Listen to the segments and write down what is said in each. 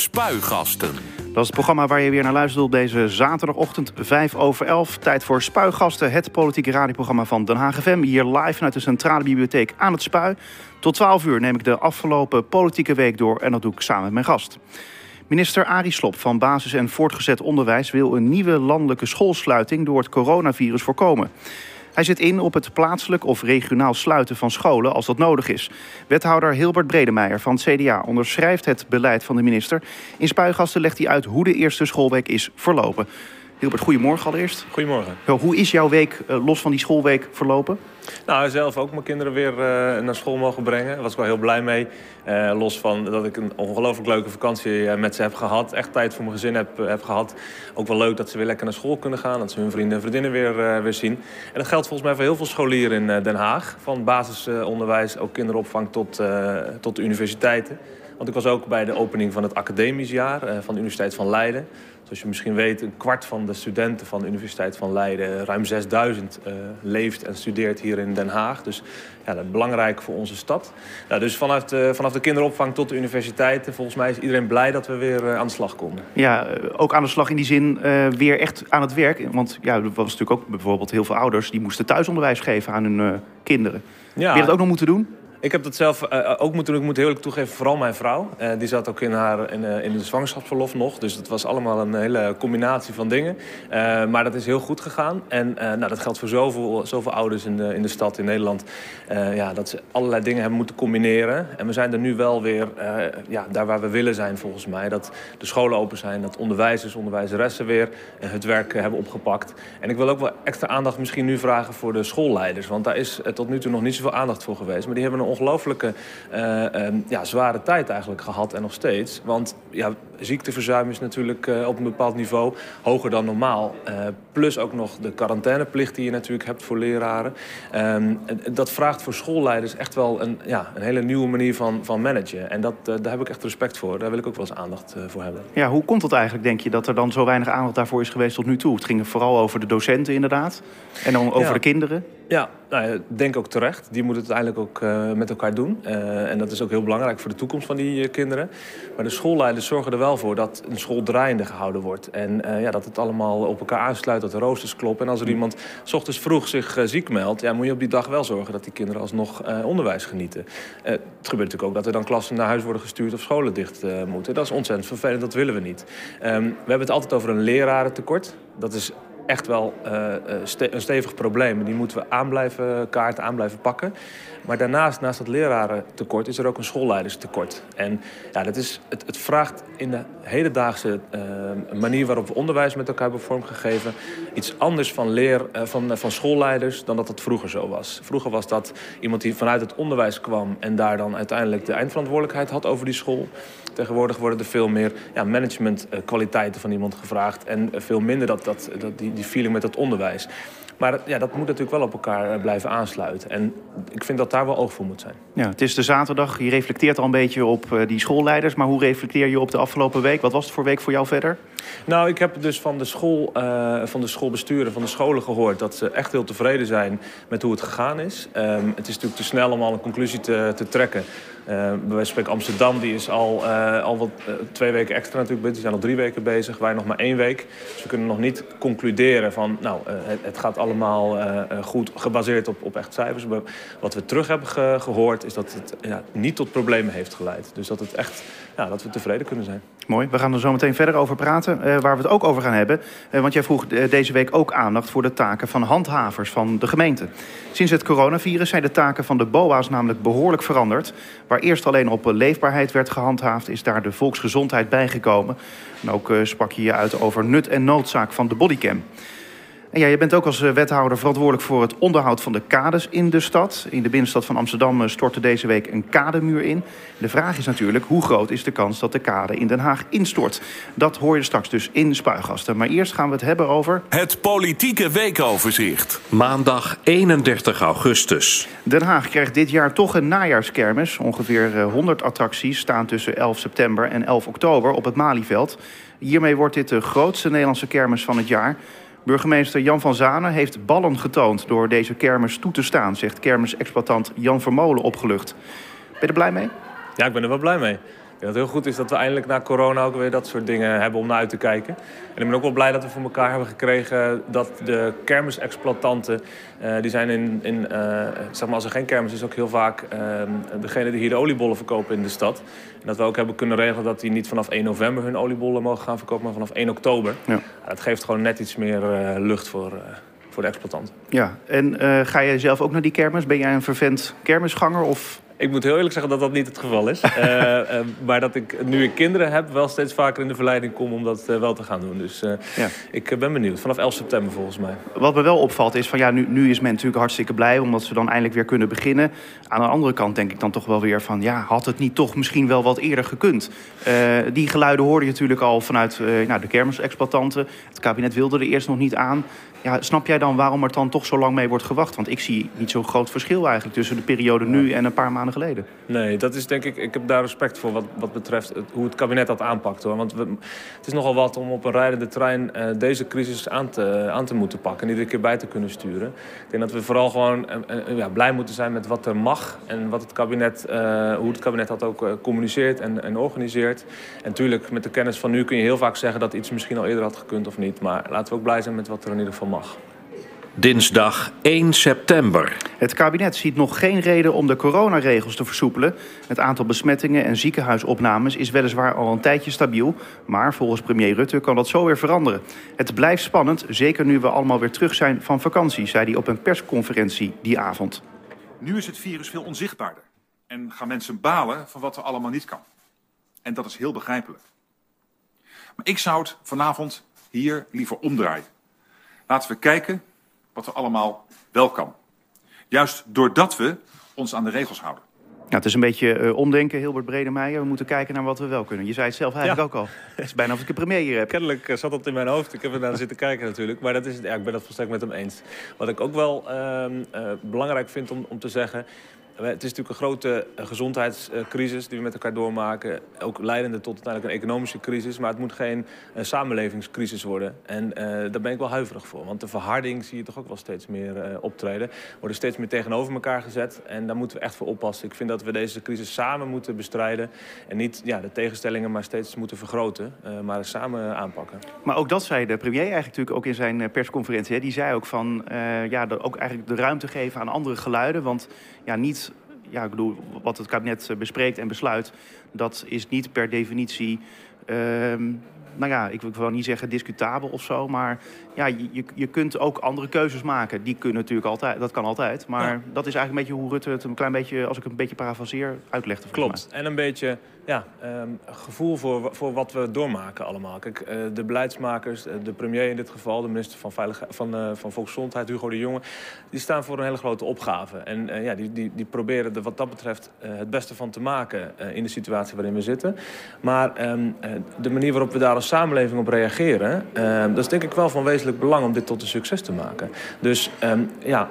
Spuigasten. Dat is het programma waar je weer naar luistert deze zaterdagochtend 5 over 11. Tijd voor Spuigasten, het politieke radioprogramma van Den Haag FM. Hier live vanuit de Centrale Bibliotheek aan het Spui. Tot 12 uur neem ik de afgelopen politieke week door en dat doe ik samen met mijn gast. Minister Arie Slob van Basis- en Voortgezet Onderwijs wil een nieuwe landelijke schoolsluiting door het coronavirus voorkomen. Hij zit in op het plaatselijk of regionaal sluiten van scholen als dat nodig is. Wethouder Hilbert Bredemeijer van het CDA onderschrijft het beleid van de minister. In Spuigasten legt hij uit hoe de eerste schoolweek is verlopen. Hilbert, goedemorgen allereerst. Goedemorgen. Hoe is jouw week eh, los van die schoolweek verlopen? Nou, zelf ook mijn kinderen weer uh, naar school mogen brengen. Daar was ik wel heel blij mee. Uh, los van dat ik een ongelooflijk leuke vakantie met ze heb gehad. Echt tijd voor mijn gezin heb, heb gehad. Ook wel leuk dat ze weer lekker naar school kunnen gaan. Dat ze hun vrienden en vriendinnen weer, weer zien. En dat geldt volgens mij voor heel veel scholieren in Den Haag. Van basisonderwijs, ook kinderopvang tot, tot de universiteiten. Want ik was ook bij de opening van het academisch jaar van de Universiteit van Leiden. Zoals je misschien weet, een kwart van de studenten van de Universiteit van Leiden, ruim 6000, uh, leeft en studeert hier in Den Haag. Dus ja, dat is belangrijk voor onze stad. Ja, dus vanaf de, vanaf de kinderopvang tot de universiteiten, volgens mij is iedereen blij dat we weer uh, aan de slag komen. Ja, ook aan de slag in die zin uh, weer echt aan het werk. Want ja, er was natuurlijk ook bijvoorbeeld heel veel ouders die moesten thuisonderwijs geven aan hun kinderen. Ja. Heb je dat ook nog moeten doen? Ik heb dat zelf uh, ook moeten doen. Ik moet heel eerlijk toegeven, vooral mijn vrouw. Uh, die zat ook in, haar, in, in de zwangerschapsverlof nog. Dus het was allemaal een hele combinatie van dingen. maar dat is heel goed gegaan. En nou, dat geldt voor zoveel, zoveel ouders in de, in de stad, in Nederland. ja, dat ze allerlei dingen hebben moeten combineren. En we zijn er nu wel weer ja, daar waar we willen zijn, volgens mij. Dat de scholen open zijn, dat onderwijzers, onderwijzeressen weer het werk hebben opgepakt. En ik wil ook wel extra aandacht misschien nu vragen voor de schoolleiders. Want daar is tot nu toe nog niet zoveel aandacht voor geweest. Maar die hebben een ongelooflijke uh, ja, zware tijd eigenlijk gehad en nog steeds. Want ja, ziekteverzuim is natuurlijk uh, op een bepaald niveau hoger dan normaal. Uh, plus ook nog de quarantaineplicht die je natuurlijk hebt voor leraren. Um, dat vraagt voor schoolleiders echt wel een, ja, een hele nieuwe manier van, van managen. En dat, daar heb ik echt respect voor. Daar wil ik ook wel eens aandacht voor hebben. Ja, hoe komt het eigenlijk, denk je, dat er dan zo weinig aandacht daarvoor is geweest tot nu toe? Het ging vooral over de docenten inderdaad. En dan over ja. de kinderen. Ja, nou, ik denk ook terecht. Die moeten het uiteindelijk ook met elkaar doen. En dat is ook heel belangrijk voor de toekomst van die kinderen. Maar de schoolleiders zorgen er wel voor dat een school draaiende gehouden wordt. En ja, dat het allemaal op elkaar aansluit, dat de roosters kloppen. En als er iemand s ochtends vroeg zich ziek meldt... Ja, moet je op die dag wel zorgen dat die kinderen alsnog onderwijs genieten. het gebeurt natuurlijk ook dat er dan klassen naar huis worden gestuurd... of scholen dicht moeten. Dat is ontzettend vervelend, dat willen we niet. Um, we hebben het altijd over een lerarentekort. Dat is echt wel een stevig probleem. Die moeten we aan blijven kaarten, aan blijven pakken. Maar daarnaast, naast dat lerarentekort, is er ook een schoolleiderstekort. En ja, dat is, het, het vraagt in de hedendaagse uh, manier waarop we onderwijs met elkaar hebben vormgegeven... iets anders van, leer, uh, van, van schoolleiders dan dat het vroeger zo was. Vroeger was dat iemand die vanuit het onderwijs kwam... en daar dan uiteindelijk de eindverantwoordelijkheid had over die school. Tegenwoordig worden er veel meer ja, managementkwaliteiten van iemand gevraagd... en veel minder dat, dat, dat, die, die feeling met het onderwijs. Maar ja, dat moet natuurlijk wel op elkaar blijven aansluiten. En ik vind dat daar wel oog voor moet zijn. Ja, het is de zaterdag. Je reflecteert al een beetje op die schoolleiders. Maar hoe reflecteer je op de afgelopen week? Wat was het voor week voor jou verder? Nou, ik heb dus van de, school, uh, van de schoolbesturen, van de scholen gehoord... dat ze echt heel tevreden zijn met hoe het gegaan is. Um, het is natuurlijk te snel om al een conclusie te, te trekken. Uh, bij spreken Amsterdam die is al, uh, al wat, uh, twee weken extra natuurlijk bezig. Die zijn al drie weken bezig. Wij nog maar één week. Dus we kunnen nog niet concluderen van... nou, het, het, gaat allemaal goed gebaseerd op, op echt cijfers. Wat we terug hebben ge gehoord is dat het ja, niet tot problemen heeft geleid. Dus dat, het echt, ja, dat we tevreden kunnen zijn. Mooi, we gaan er zo meteen verder over praten. Uh, waar we het ook over gaan hebben. Uh, want jij vroeg uh, deze week ook aandacht voor de taken van handhavers van de gemeente. Sinds het coronavirus zijn de taken van de BOA's namelijk behoorlijk veranderd. Waar eerst alleen op leefbaarheid werd gehandhaafd, is daar de volksgezondheid bijgekomen. En ook sprak je je uit over nut en noodzaak van de bodycam. En ja, je bent ook als wethouder verantwoordelijk voor het onderhoud van de kades in de stad. In de binnenstad van Amsterdam stortte deze week een kademuur in. De vraag is natuurlijk, hoe groot is de kans dat de kade in Den Haag instort? Dat hoor je straks dus in Spuigasten. Maar eerst gaan we het hebben over... Het politieke weekoverzicht. Maandag 31 augustus. Den Haag krijgt dit jaar toch een najaarskermis. Ongeveer 100 attracties staan tussen 11 september en 11 oktober op het Malieveld. Hiermee wordt dit de grootste Nederlandse kermis van het jaar... Burgemeester Jan van Zanen heeft ballen getoond door deze kermis toe te staan, zegt kermisexploitant Jan Vermolen opgelucht. Ben je er blij mee? Ja, ik ben er wel blij mee. Dat het heel goed is dat we eindelijk na corona ook weer dat soort dingen hebben om naar uit te kijken. En ik ben ook wel blij dat we voor elkaar hebben gekregen dat de kermisexploitanten, uh, die zijn in, in uh, zeg maar als er geen kermis is, ook heel vaak uh, degene die hier de oliebollen verkopen in de stad. En dat we ook hebben kunnen regelen dat die niet vanaf 1 november hun oliebollen mogen gaan verkopen, maar vanaf 1 oktober. Ja. dat geeft gewoon net iets meer lucht voor voor de exploitant. Ja, en uh, ga jij zelf ook naar die kermis? Ben jij een vervent kermisganger of ik moet heel eerlijk zeggen dat dat niet het geval is. uh, uh, maar dat ik, nu ik kinderen heb, wel steeds vaker in de verleiding kom om dat uh, wel te gaan doen. Dus ja. ik ben benieuwd. Vanaf 11 september volgens mij. Wat me wel opvalt is van ja, nu, nu is men natuurlijk hartstikke blij omdat ze dan eindelijk weer kunnen beginnen. Aan de andere kant denk ik dan toch wel weer van ja, had het niet toch misschien wel wat eerder gekund? die geluiden hoorde je natuurlijk al vanuit nou, de kermisexploitanten. Het kabinet wilde er eerst nog niet aan. Ja, snap jij dan waarom er dan toch zo lang mee wordt gewacht? Want ik zie niet zo'n groot verschil eigenlijk tussen de periode nu en een paar maanden geleden. Nee, dat is denk ik, ik heb daar respect voor wat, wat betreft het, hoe het kabinet dat aanpakt. Hoor. Want we, het is nogal wat om op een rijdende trein uh, deze crisis aan te, aan te moeten pakken en iedere keer bij te kunnen sturen. Ik denk dat we vooral gewoon uh, uh, ja, blij moeten zijn met wat er mag en wat het kabinet, hoe het kabinet dat ook communiceert en, en organiseert. En natuurlijk, met de kennis van nu kun je heel vaak zeggen dat iets misschien al eerder had gekund of niet. Maar laten we ook blij zijn met wat er in ieder geval mag. Dinsdag 1 september. Het kabinet ziet nog geen reden om de coronaregels te versoepelen. Het aantal besmettingen en ziekenhuisopnames is weliswaar al een tijdje stabiel. Maar volgens premier Rutte kan dat zo weer veranderen. Het blijft spannend, zeker nu we allemaal weer terug zijn van vakantie, zei hij op een persconferentie die avond. Nu is het virus veel onzichtbaarder. En gaan mensen balen van wat er allemaal niet kan. En dat is heel begrijpelijk. Maar ik zou het vanavond hier liever omdraaien. Laten we kijken wat er allemaal wel kan. Juist doordat we ons aan de regels houden. Ja, het is een beetje uh, omdenken, Hilbert Bredemeijer. We moeten kijken naar wat we wel kunnen. Je zei het zelf eigenlijk ook al. Het is bijna of ik een premier hier heb. Kennelijk uh, zat dat in mijn hoofd. Ik heb er naar zitten kijken natuurlijk. Maar dat is, ja, ik ben het volstrekt met hem eens. Wat ik ook wel uh, belangrijk vind om, om te zeggen... Het is natuurlijk een grote eh, gezondheidscrisis die we met elkaar doormaken. Ook leidende tot uiteindelijk een economische crisis. Maar het moet geen samenlevingscrisis worden. En uh, daar ben ik wel huiverig voor. Want de verharding zie je toch ook wel steeds meer uh, optreden. Worden steeds meer tegenover elkaar gezet. En daar moeten we echt voor oppassen. Ik vind dat we deze crisis samen moeten bestrijden. En niet ja, de tegenstellingen maar steeds moeten vergroten. maar samen aanpakken. Maar ook dat zei de premier eigenlijk natuurlijk ook in zijn persconferentie. Hè. Die zei ook van ja, ook eigenlijk de ruimte geven aan andere geluiden. Want ja, niet ja, ik bedoel, wat het kabinet eh, bespreekt en besluit, dat is niet per definitie. Uh, nou ja, ik wil niet zeggen discutabel of zo, maar ja, je, je kunt ook andere keuzes maken. Die kunnen natuurlijk altijd, dat kan altijd. Maar ja. dat is eigenlijk een beetje hoe Rutte het een klein beetje, als ik een beetje parafaseer, uitlegde. Klopt. En een beetje ja, um, gevoel voor, voor wat we doormaken allemaal. Kijk, uh, de beleidsmakers, uh, de premier in dit geval, de minister van, Veiligheid, van, uh, van Volksgezondheid, Hugo de Jonge, die staan voor een hele grote opgave. En ja, die, die, die proberen er wat dat betreft het beste van te maken in de situatie waarin we zitten. Maar um, de manier waarop we daar als samenleving op reageren, ehm, dat is denk ik wel van wezenlijk belang om dit tot een succes te maken. Dus ja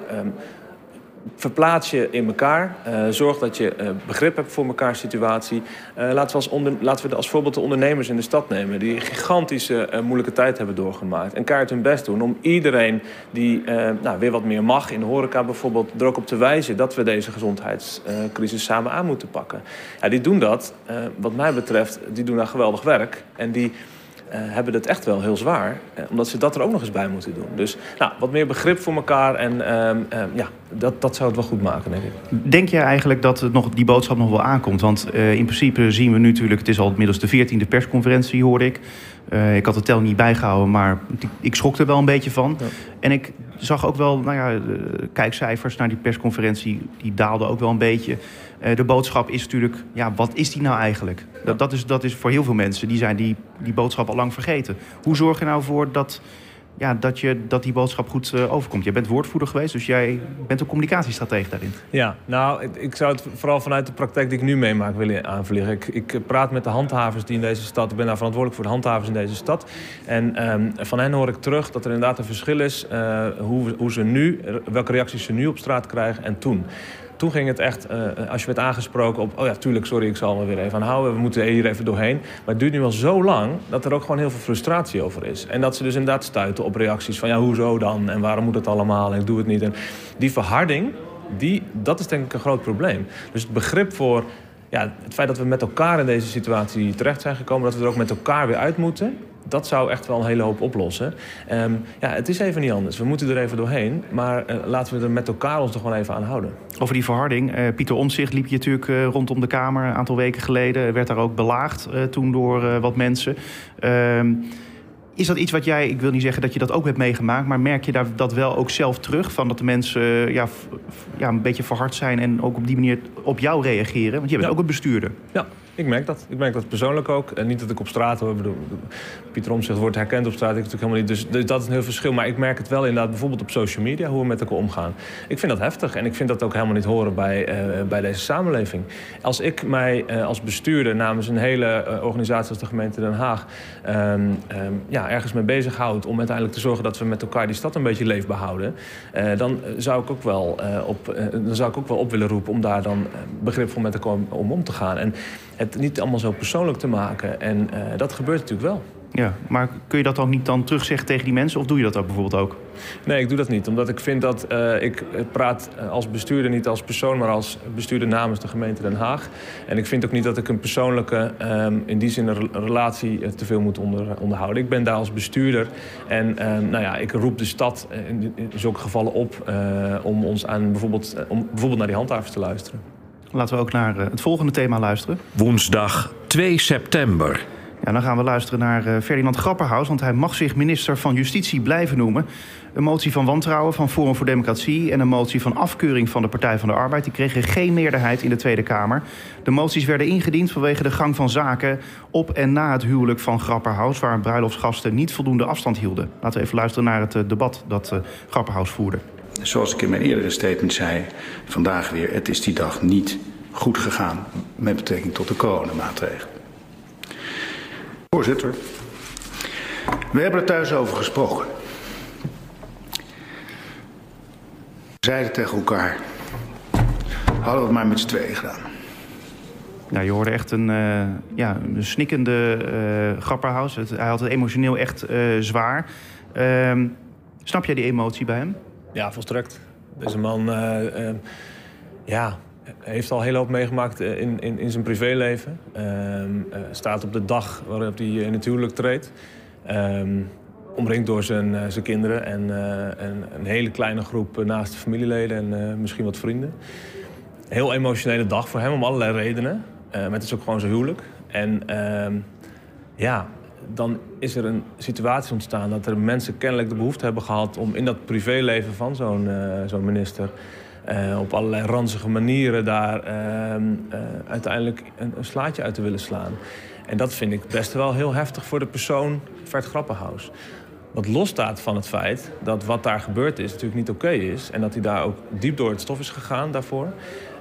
verplaats je in elkaar. Uh, zorg dat je uh, begrip hebt voor elkaar situatie. Uh, laten, we als onder, laten we als voorbeeld de ondernemers in de stad nemen... die gigantische moeilijke tijd hebben doorgemaakt. En kaart hun best doen om iedereen die nou, weer wat meer mag... in de horeca bijvoorbeeld, er ook op te wijzen... dat we deze gezondheidscrisis samen aan moeten pakken. Ja, die doen dat, wat mij betreft, die doen daar geweldig werk. En die hebben het echt wel heel zwaar. Uh, omdat ze dat er ook nog eens bij moeten doen. Dus nou, wat meer begrip voor elkaar. En uh, ja, dat, dat zou het wel goed maken, denk ik. Denk jij eigenlijk dat het nog, die boodschap nog wel aankomt? Want eh, in principe zien we nu natuurlijk... Het is al inmiddels de veertiende persconferentie, hoorde ik. ik had het tel niet bijgehouden, maar ik, ik schrok er wel een beetje van. Ja. En ik zag ook wel, nou ja, kijkcijfers naar die persconferentie... die daalden ook wel een beetje... Uh, de boodschap is natuurlijk, ja, wat is die nou eigenlijk? Dat, dat, is, dat is voor heel veel mensen, die zijn die, die boodschap al lang vergeten. Hoe zorg je nou voor dat, ja, dat, je, dat die boodschap goed uh, overkomt? Jij bent woordvoerder geweest, dus jij bent een communicatiestratege daarin. Ja, nou, ik, ik, zou het vooral vanuit de praktijk die ik nu meemaak willen aanvliegen. Ik, ik praat met de handhavers die in deze stad... Ik ben daar verantwoordelijk voor de handhavers in deze stad. En um, van hen hoor ik terug dat er inderdaad een verschil is... Uh, hoe, hoe ze nu, welke reacties ze nu op straat krijgen en toen. Toen ging het echt, uh, als je werd aangesproken op... oh ja, tuurlijk, sorry, ik zal me weer even aanhouden. We moeten hier even doorheen. Maar het duurt nu al zo lang dat er ook gewoon heel veel frustratie over is. En dat ze dus inderdaad stuiten op reacties van... ja, hoezo dan? En waarom moet het allemaal? En ik doe het niet. En die verharding, die, dat is denk ik een groot probleem. Dus het begrip voor ja, het feit dat we met elkaar in deze situatie terecht zijn gekomen... dat we er ook met elkaar weer uit moeten dat zou echt wel een hele hoop oplossen. Ehm, ja, het is even niet anders. We moeten er even doorheen. Maar uh, laten we er met elkaar ons toch gewoon even aan houden. Over die verharding. Uh, Pieter Omtzigt liep je natuurlijk uh, rondom de Kamer een aantal weken geleden. Werd daar ook belaagd toen door wat mensen. Ehm, is dat iets wat jij, ik wil niet zeggen dat je dat ook hebt meegemaakt... maar merk je daar dat wel ook zelf terug? Van dat de mensen ja, ja, een beetje verhard zijn en ook op die manier op jou reageren? Want je bent ja. ook een bestuurder. Ja, ik merk dat. Ik merk dat persoonlijk ook. En niet dat ik op straat hoor. Bedoel, Pieter Omtzigt wordt herkend op straat. Ik natuurlijk helemaal niet. Dus, dus, dat is een heel verschil. Maar ik merk het wel inderdaad bijvoorbeeld op social media hoe we met elkaar omgaan. Ik vind dat heftig. En ik vind dat ook helemaal niet horen bij, uh, bij deze samenleving. Als ik mij uh, als bestuurder namens een hele uh, organisatie als de gemeente Den Haag um, um, ja, ergens mee bezighoud om uiteindelijk te zorgen dat we met elkaar die stad een beetje leefbaar houden. dan zou ik ook wel op dan zou ik ook wel op willen roepen om daar dan begripvol met elkaar om, om te gaan. En het niet allemaal zo persoonlijk te maken. En uh, dat gebeurt natuurlijk wel. Ja, maar kun je dat dan niet dan terugzeggen tegen die mensen? Of doe je dat ook bijvoorbeeld ook? Nee, ik doe dat niet. Omdat ik vind dat uh, ik praat als bestuurder, niet als persoon, maar als bestuurder namens de gemeente Den Haag. En ik vind ook niet dat ik een persoonlijke, um, in die zin een relatie te veel moet onder, onderhouden. Ik ben daar als bestuurder. En um, nou ja, ik roep de stad in, in zulke gevallen op uh, om ons aan bijvoorbeeld, om bijvoorbeeld naar die handhavers te luisteren. Laten we ook naar het volgende thema luisteren. Woensdag 2 september. Ja, dan gaan we luisteren naar Ferdinand Grapperhaus, want hij mag zich minister van Justitie blijven noemen. Een motie van wantrouwen van Forum voor Democratie en een motie van afkeuring van de Partij van de Arbeid. Die kregen geen meerderheid in de Tweede Kamer. De moties werden ingediend vanwege de gang van zaken op en na het huwelijk van Grapperhaus, waar bruiloftsgasten niet voldoende afstand hielden. Laten we even luisteren naar het debat dat Grapperhaus voerde. Zoals ik in mijn eerdere statement zei, vandaag weer, het is die dag niet goed gegaan met betrekking tot de coronamaatregelen. Voorzitter, we hebben er thuis over gesproken. We zeiden tegen elkaar, hadden we het maar met z'n tweeën gedaan. Ja, je hoorde echt een, uh, ja, snikkende uh, grapperhaus. Het, hij had het emotioneel echt uh, zwaar. Uh, snap jij die emotie bij hem? Ja, volstrekt. Deze man uh, ja, heeft al heel hoop meegemaakt in, in, in zijn privéleven. Um, staat op de dag waarop hij in het huwelijk treedt. Um, omringd door zijn, zijn kinderen en, en, een hele kleine groep naaste familieleden en misschien wat vrienden. Heel emotionele dag voor hem om allerlei redenen. maar het is ook gewoon zijn huwelijk. En ja, dan is er een situatie ontstaan dat er mensen kennelijk de behoefte hebben gehad om in dat privéleven van zo'n uh, zo'n minister uh, op allerlei ranzige manieren daar uh, uiteindelijk een, slaatje uit te willen slaan. En dat vind ik best wel heel heftig voor de persoon Vert Grappenhaus. Wat losstaat van het feit dat wat daar gebeurd is natuurlijk niet oké is. En dat hij daar ook diep door het stof is gegaan daarvoor.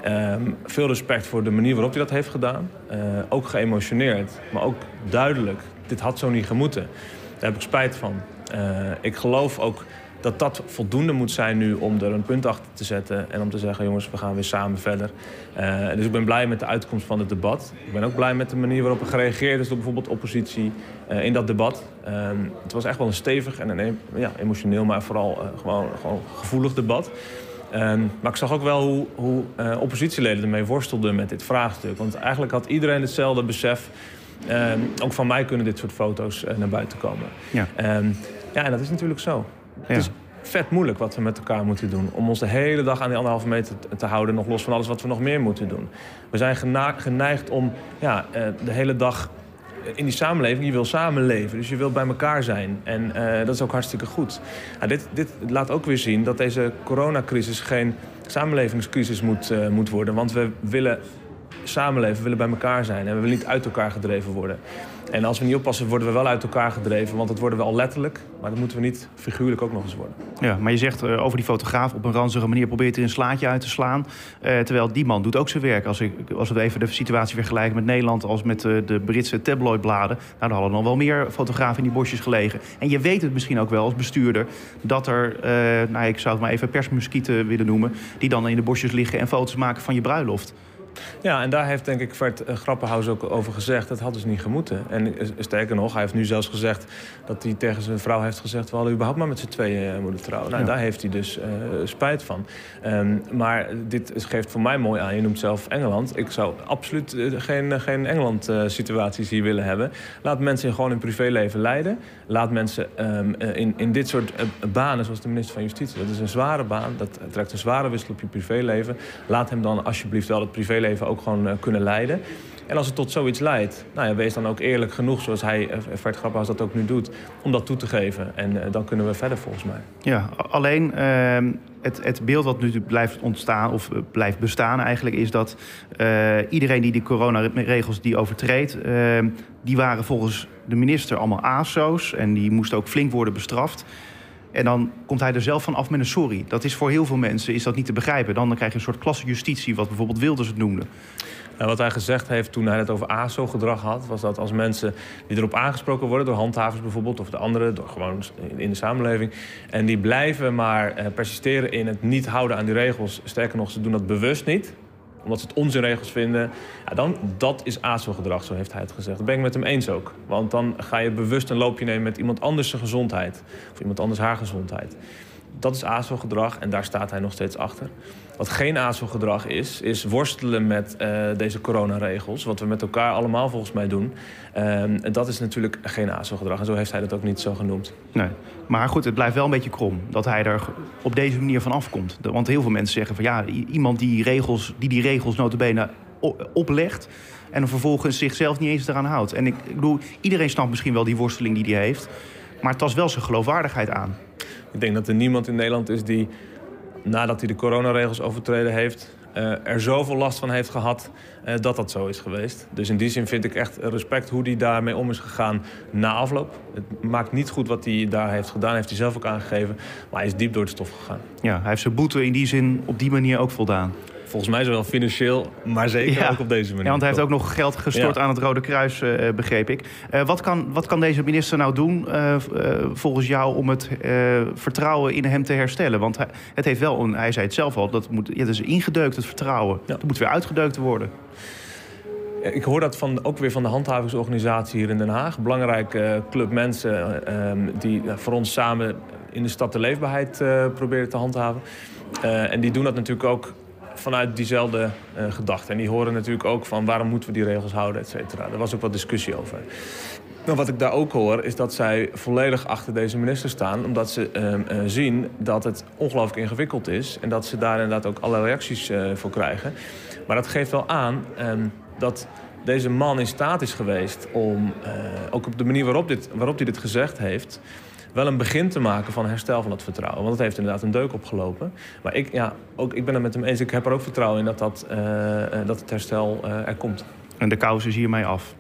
Um, veel respect voor de manier waarop hij dat heeft gedaan. Uh, ook geëmotioneerd, maar ook duidelijk. Dit had zo niet gemoeten. Daar heb ik spijt van. Uh, ik geloof ook dat dat voldoende moet zijn nu om er een punt achter te zetten. En om te zeggen, jongens, we gaan weer samen verder. Uh, dus ik ben blij met de uitkomst van het debat. Ik ben ook blij met de manier waarop er gereageerd is door bijvoorbeeld oppositie in dat debat. Uh, het was echt wel een stevig en een ja, emotioneel, maar vooral gewoon, gewoon gevoelig debat. Um, maar ik zag ook wel hoe, hoe uh, oppositieleden ermee worstelden met dit vraagstuk. Want eigenlijk had iedereen hetzelfde besef. Um, ook van mij kunnen dit soort foto's uh, naar buiten komen. Ja. Um, ja, en dat is natuurlijk zo. Ja. Het is vet moeilijk wat we met elkaar moeten doen. Om ons de hele dag aan die anderhalve meter te houden. Nog los van alles wat we nog meer moeten doen. We zijn geneigd om ja, uh, de hele dag in die samenleving, je wil samenleven. Dus je wil bij elkaar zijn. En uh, dat is ook hartstikke goed. Nou, dit, dit laat ook weer zien dat deze coronacrisis geen samenlevingscrisis moet, uh, moet worden. Want we willen samenleven, we willen bij elkaar zijn. En we willen niet uit elkaar gedreven worden. En als we niet oppassen, worden we wel uit elkaar gedreven. Want dat worden we al letterlijk. Maar dat moeten we niet figuurlijk ook nog eens worden. Ja, maar je zegt uh, over die fotograaf op een ranzige manier probeert hij een slaatje uit te slaan. Uh, terwijl die man doet ook zijn werk. Als, ik, als we even de situatie vergelijken met Nederland als met uh, de Britse tabloidbladen. Nou, dan hadden nog wel meer fotografen in die bosjes gelegen. En je weet het misschien ook wel als bestuurder dat er, nou, ik zou het maar even persmuskieten willen noemen. Die dan in de bosjes liggen en foto's maken van je bruiloft. Ja, en daar heeft denk ik Vert eh, Grappenhaus ook over gezegd. Dat hadden ze niet gemoeten. En eh, sterker nog, hij heeft nu zelfs gezegd dat hij tegen zijn vrouw heeft gezegd... we hadden überhaupt maar met z'n tweeën moeten trouwen. Nou, daar heeft hij dus uh, spijt van. Um, maar dit geeft voor mij mooi aan. Je noemt zelf Engeland. Ik zou absoluut geen, geen Engeland-situaties hier willen hebben. Laat mensen gewoon hun privéleven leiden. Laat mensen um, in, in dit soort banen, zoals de minister van Justitie... dat is een zware baan, dat trekt een zware wissel op je privéleven. Laat hem dan alsjeblieft wel het privéleven ook gewoon uh, kunnen leiden. En als het tot zoiets leidt, nou ja, wees dan ook eerlijk genoeg, zoals hij, uh, Fred Grapperhaus dat ook nu doet, om dat toe te geven. En dan kunnen we verder volgens mij. Ja, alleen uh, het, het, beeld wat nu blijft ontstaan, of blijft bestaan eigenlijk, is dat iedereen die de coronaregels die overtreedt, ehm, die waren volgens de minister allemaal ASO's en die moesten ook flink worden bestraft. En dan komt hij er zelf van af met een sorry. Dat is voor heel veel mensen is dat niet te begrijpen. Dan, krijg je een soort klassenjustitie, wat bijvoorbeeld Wilders het noemde. En wat hij gezegd heeft toen hij het over ASO-gedrag had... was dat als mensen die erop aangesproken worden... door handhavers bijvoorbeeld, of de anderen, door gewoon in de samenleving... en die blijven maar eh, persisteren in het niet houden aan die regels... sterker nog, ze doen dat bewust niet omdat ze het onzinregels vinden. Ja, dan, dat is ASO-gedrag, zo heeft hij het gezegd. Dat ben ik met hem eens ook. Want dan ga je bewust een loopje nemen met iemand anders zijn gezondheid. Of iemand anders haar gezondheid. Dat is ASO-gedrag en daar staat hij nog steeds achter. Wat geen ASO-gedrag is, is worstelen met uh, deze coronaregels. Wat we met elkaar allemaal volgens mij doen. Uh, dat is natuurlijk geen ASO-gedrag. En zo heeft hij dat ook niet zo genoemd. Nee. Maar goed, het blijft wel een beetje krom dat hij er op deze manier van afkomt. Want heel veel mensen zeggen van ja, iemand die regels, die, die regels notabene oplegt... en dan vervolgens zichzelf niet eens eraan houdt. En ik, ik bedoel, iedereen snapt misschien wel die worsteling die hij heeft... maar het tast wel zijn geloofwaardigheid aan. Ik denk dat er niemand in Nederland is die nadat hij de coronaregels overtreden heeft, uh, er zoveel last van heeft gehad uh, dat dat zo is geweest. Dus in die zin vind ik echt respect hoe hij daarmee om is gegaan na afloop. Het maakt niet goed wat hij daar heeft gedaan, heeft hij zelf ook aangegeven. Maar hij is diep door de stof gegaan. Ja, hij heeft zijn boete in die zin op die manier ook voldaan. Volgens mij zowel financieel, maar zeker ook op deze manier. Ja, want hij heeft ook nog geld gestort aan het Rode Kruis, uh, begreep ik. Uh, wat, kan, wat kan deze minister nou doen, uh, volgens jou, om het vertrouwen in hem te herstellen? Want hij, het heeft wel, hij zei het zelf al, dat, moet, ja, dat is ingedeukt, het vertrouwen. Ja. Dat moet weer uitgedeukt worden. Ik hoor dat van, ook weer van de handhavingsorganisatie hier in Den Haag. Belangrijke club mensen uh, die voor ons samen in de stad de leefbaarheid proberen te handhaven. En die doen dat natuurlijk ook vanuit diezelfde uh, gedachte. En die horen natuurlijk ook van waarom moeten we die regels houden, et cetera. Daar was ook wat discussie over. Maar wat ik daar ook hoor, is dat zij volledig achter deze minister staan. Omdat ze uh, uh, zien dat het ongelooflijk ingewikkeld is. En dat ze daar inderdaad ook alle reacties voor krijgen. Maar dat geeft wel aan ehm, dat deze man in staat is geweest om, ook op de manier waarop, dit, waarop hij dit gezegd heeft wel een begin te maken van herstel van dat vertrouwen. Want het heeft inderdaad een deuk opgelopen. Maar ik, ja, ook, ik ben het met hem eens. Ik heb er ook vertrouwen in dat, dat, uh, dat het herstel uh, er komt. En de kous is hiermee af?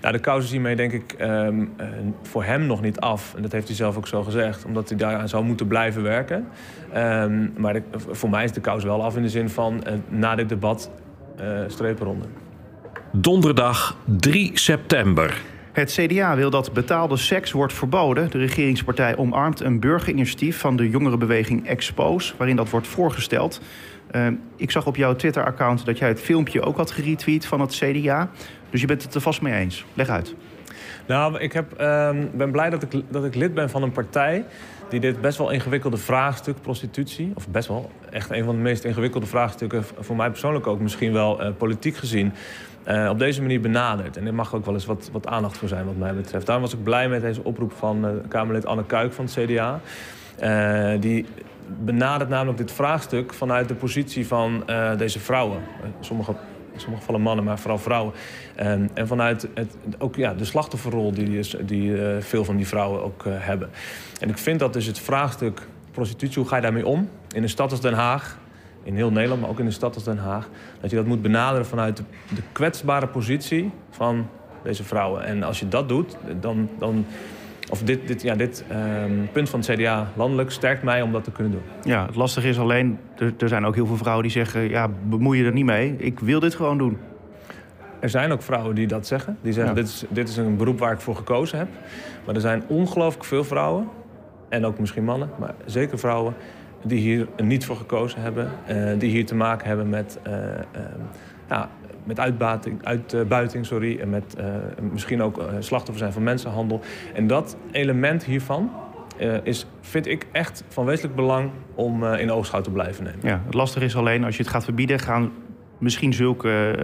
Nou, de kous is hiermee denk ik um, uh, voor hem nog niet af. En dat heeft hij zelf ook zo gezegd. Omdat hij daaraan zou moeten blijven werken. Um, maar de, voor mij is de kous wel af in de zin van na dit debat strepen Donderdag 3 september. Het CDA wil dat betaalde seks wordt verboden. De regeringspartij omarmt een burgerinitiatief van de jongerenbeweging Expose, waarin dat wordt voorgesteld. Uh, ik zag op jouw Twitter-account dat jij het filmpje ook had geretweet van het CDA. Dus je bent het er vast mee eens. Leg uit. Nou, ik heb, uh, ben blij dat ik, dat ik lid ben van een partij die dit best wel ingewikkelde vraagstuk, prostitutie... of best wel echt een van de meest ingewikkelde vraagstukken... voor mij persoonlijk ook misschien wel uh, politiek gezien... Uh, op deze manier benaderd. En er mag ook wel eens wat, wat aandacht voor zijn wat mij betreft. Daarom was ik blij met deze oproep van uh, Kamerlid Anne Kuik van het CDA. Uh, die benadert namelijk dit vraagstuk vanuit de positie van deze vrouwen. sommige, in sommige gevallen mannen, maar vooral vrouwen. en vanuit het, ook ja, de slachtofferrol die, die veel van die vrouwen ook hebben. En ik vind dat dus het vraagstuk prostitutie, hoe ga je daarmee om? In een stad als Den Haag in heel Nederland, maar ook in de stad als Den Haag, dat je dat moet benaderen vanuit de, de kwetsbare positie van deze vrouwen. En als je dat doet, dan. dan of dit, dit, ja, dit um, punt van het CDA landelijk sterkt mij om dat te kunnen doen. Ja, het lastige is alleen, er, er zijn ook heel veel vrouwen die zeggen... ja, bemoei je er niet mee, ik wil dit gewoon doen. Er zijn ook vrouwen die dat zeggen. Die zeggen, ja. dit, is, dit is een beroep waar ik voor gekozen heb. Maar er zijn ongelooflijk veel vrouwen, en ook misschien mannen... maar zeker vrouwen die hier niet voor gekozen hebben. Uh, die hier te maken hebben met uh, uh, ja, met uitbuiting, sorry, en met uh, misschien ook uh, slachtoffer zijn van mensenhandel. En dat element hiervan uh, is, vind ik echt van wezenlijk belang om in oogschouw te blijven nemen. Ja, het lastige is alleen als je het gaat verbieden, gaan misschien zulke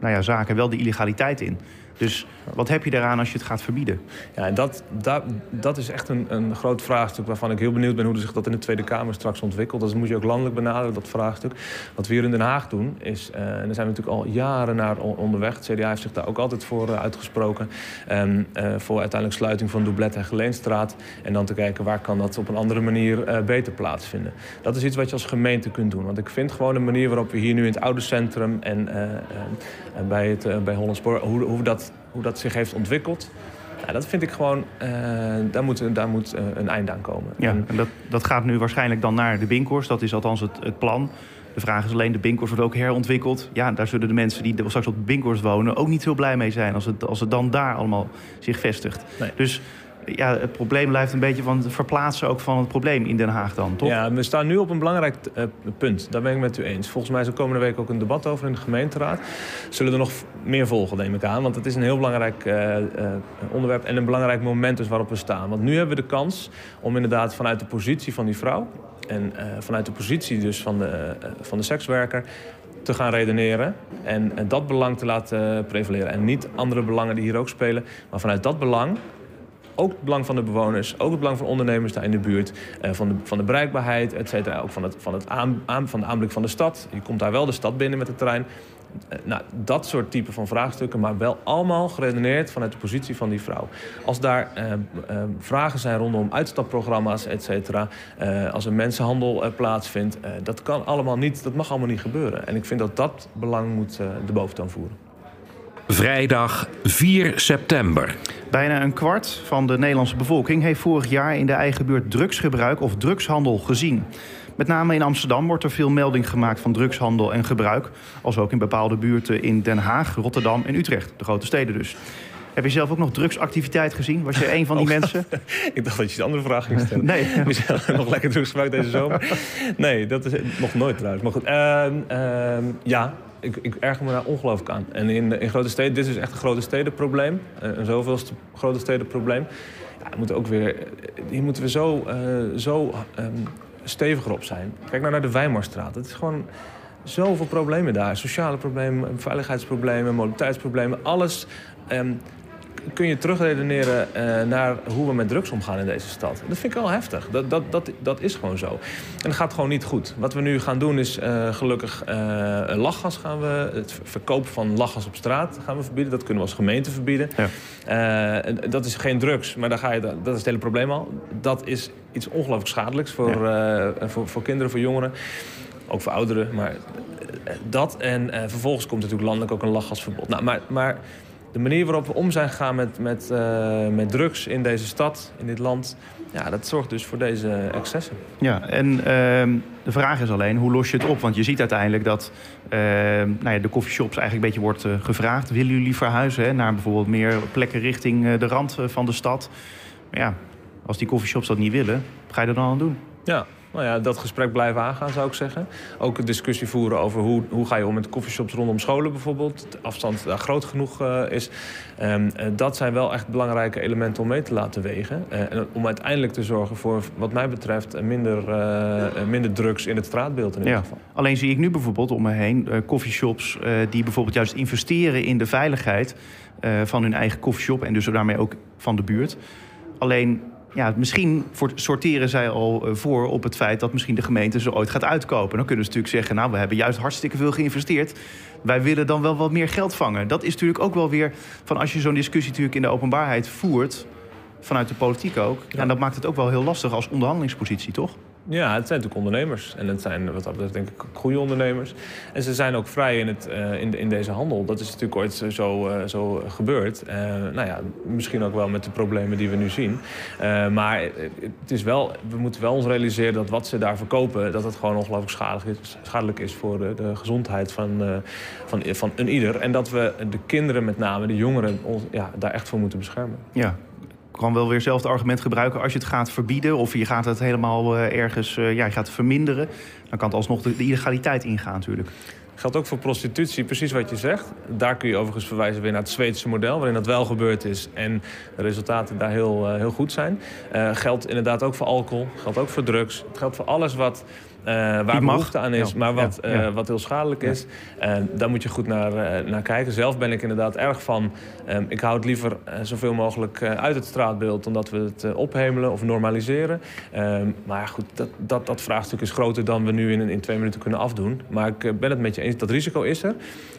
nou ja, zaken wel de illegaliteit in. Dus wat heb je daaraan als je het gaat verbieden? Ja, dat, dat, dat is echt een, een groot vraagstuk waarvan ik heel benieuwd ben hoe zich dat in de Tweede Kamer straks ontwikkelt. Dat moet je ook landelijk benaderen, dat vraagstuk. Wat we hier in Den Haag doen, is, uh, en daar zijn we natuurlijk al jaren naar onderweg. Het CDA heeft zich daar ook altijd voor uh, uitgesproken. Uh, voor uiteindelijk sluiting van Doublet en Geleenstraat. En dan te kijken waar kan dat op een andere manier beter plaatsvinden. Dat is iets wat je als gemeente kunt doen. Want ik vind gewoon de manier waarop we hier nu in het oude centrum en bij, het, bij Hollandspoor, hoe, hoe dat hoe dat zich heeft ontwikkeld. Ja, dat vind ik gewoon, uh, daar moet, daar moet uh, een eind aan komen. Ja, en dat, dat gaat nu waarschijnlijk dan naar de Binkhorst. Dat is althans het, het plan. De vraag is alleen, de Binkhorst wordt ook herontwikkeld. Ja, daar zullen de mensen die straks op de Binkhorst wonen... ook niet heel blij mee zijn als het, als het dan daar allemaal zich vestigt. Nee. Dus ja, het probleem blijft een beetje van het verplaatsen ook van het probleem in Den Haag dan, toch? Ja, we staan nu op een belangrijk uh, punt. Daar ben ik met u eens. Volgens mij is er komende week ook een debat over in de gemeenteraad. Zullen er nog meer volgen, neem ik aan. Want het is een heel belangrijk uh, uh, onderwerp en een belangrijk moment dus waarop we staan. Want nu hebben we de kans om inderdaad vanuit de positie van die vrouw... en vanuit de positie dus van de, van de sekswerker te gaan redeneren en, en dat belang te laten prevaleren. En niet andere belangen die hier ook spelen, maar vanuit dat belang ook het belang van de bewoners, ook het belang van ondernemers daar in de buurt, uh, van, de, van de bereikbaarheid, et cetera. Ook van, het, van, het aan, van de aanblik van de stad. Je komt daar wel de stad binnen met het terrein. Uh, nou, dat soort type van vraagstukken, maar wel allemaal geredeneerd vanuit de positie van die vrouw. Als daar uh, vragen zijn rondom uitstapprogramma's, et cetera, als er mensenhandel plaatsvindt, dat kan allemaal niet, dat mag allemaal niet gebeuren. En ik vind dat dat belang moet de boventoon voeren. Vrijdag 4 september. Bijna een kwart van de Nederlandse bevolking heeft vorig jaar in de eigen buurt drugsgebruik of drugshandel gezien. Met name in Amsterdam wordt er veel melding gemaakt van drugshandel en gebruik. Als ook in bepaalde buurten in Den Haag, Rotterdam en Utrecht, de grote steden dus. Heb je zelf ook nog drugsactiviteit gezien? Was je een van die oh, mensen? ik dacht dat je de andere vraag ging stellen. nee. nog lekker drugs gebruikt deze zomer? Nee, dat is nog nooit trouwens. Maar goed, uh, uh, ja, ik, ik erger me daar ongelooflijk aan. En in, in grote steden, dit is echt een grote stedenprobleem. Eh, een zoveelste grote stedenprobleem. Ja, ook weer, hier moeten we zo, uh, zo um, steviger op zijn. Kijk nou naar de Weimarstraat. Het is gewoon zoveel problemen daar. Sociale problemen, veiligheidsproblemen, mobiliteitsproblemen. Alles um, kun je terugredeneren uh, naar hoe we met drugs omgaan in deze stad. Dat vind ik wel heftig. Dat, dat, dat, dat is gewoon zo. En dat gaat gewoon niet goed. Wat we nu gaan doen is uh, gelukkig uh, lachgas gaan we... het verkopen van lachgas op straat gaan we verbieden. Dat kunnen we als gemeente verbieden. Ja. dat is geen drugs, maar daar ga je, dat is het hele probleem al. Dat is iets ongelooflijk schadelijks voor, ja. voor, voor kinderen, voor jongeren. Ook voor ouderen, maar dat. En vervolgens komt natuurlijk landelijk ook een lachgasverbod. Nou, maar... maar de manier waarop we om zijn gegaan met, met, uh, met drugs in deze stad, in dit land... Ja, dat zorgt dus voor deze excessen. Ja, en uh, de vraag is alleen, hoe los je het op? Want je ziet uiteindelijk dat uh, nou ja, de coffeeshops eigenlijk een beetje wordt uh, gevraagd. Willen jullie verhuizen hè, naar bijvoorbeeld meer plekken richting de rand van de stad? Maar ja, als die coffeeshops dat niet willen, wat ga je er dan aan doen? Ja, nou ja, dat gesprek blijven aangaan, zou ik zeggen. Ook een discussie voeren over hoe, hoe ga je om met coffeeshops rondom scholen bijvoorbeeld. De afstand daar groot genoeg uh, is. Um, dat zijn wel echt belangrijke elementen om mee te laten wegen. Uh, om uiteindelijk te zorgen voor, wat mij betreft, minder, minder drugs in het straatbeeld in ieder ja. geval. Alleen zie ik nu bijvoorbeeld om me heen coffeeshops die bijvoorbeeld juist investeren in de veiligheid van hun eigen coffeeshop en dus daarmee ook van de buurt. Alleen ja, misschien sorteren zij al eh, voor op het feit dat misschien de gemeente ze ooit gaat uitkopen. Dan kunnen ze natuurlijk zeggen, nou, we hebben juist hartstikke veel geïnvesteerd. Wij willen dan wel wat meer geld vangen. Dat is natuurlijk ook wel weer van als je zo'n discussie natuurlijk in de openbaarheid voert, vanuit de politiek ook. Ja. En dat maakt het ook wel heel lastig als onderhandelingspositie, toch? Ja, het zijn natuurlijk ondernemers. En het zijn wat dat betreft denk ik goede ondernemers. En ze zijn ook vrij in, het, uh, in, in deze handel. Dat is natuurlijk ooit zo, uh, zo gebeurd. Uh, nou ja, misschien ook wel met de problemen die we nu zien. maar het is wel, we moeten wel ons realiseren dat wat ze daar verkopen... dat het gewoon ongelooflijk schadelijk is, schadelijk is voor de, de gezondheid van, van, van een ieder. En dat we de kinderen met name, de jongeren, ons, ja, daar echt voor moeten beschermen. Ja, kan wel weer hetzelfde argument gebruiken. Als je het gaat verbieden of je gaat het helemaal uh, ergens uh, ja, je gaat verminderen... dan kan het alsnog de, de illegaliteit ingaan natuurlijk. Geldt ook voor prostitutie, precies wat je zegt. Daar kun je overigens verwijzen weer naar het Zweedse model, waarin dat wel gebeurd is en de resultaten daar heel, heel goed zijn. geldt inderdaad ook voor alcohol, geldt ook voor drugs. Het geldt voor alles wat uh, waar behoefte aan is, maar wat, uh, wat heel schadelijk is. Uh, daar moet je goed naar, naar kijken. Zelf ben ik inderdaad erg van... Um, ik hou het liever zoveel mogelijk uit het straatbeeld... dan dat we het ophemelen of normaliseren. Um, maar goed, dat, dat, dat vraagstuk is groter dan we nu in, in twee minuten kunnen afdoen. Maar ik ben het met je eens, dat risico is er.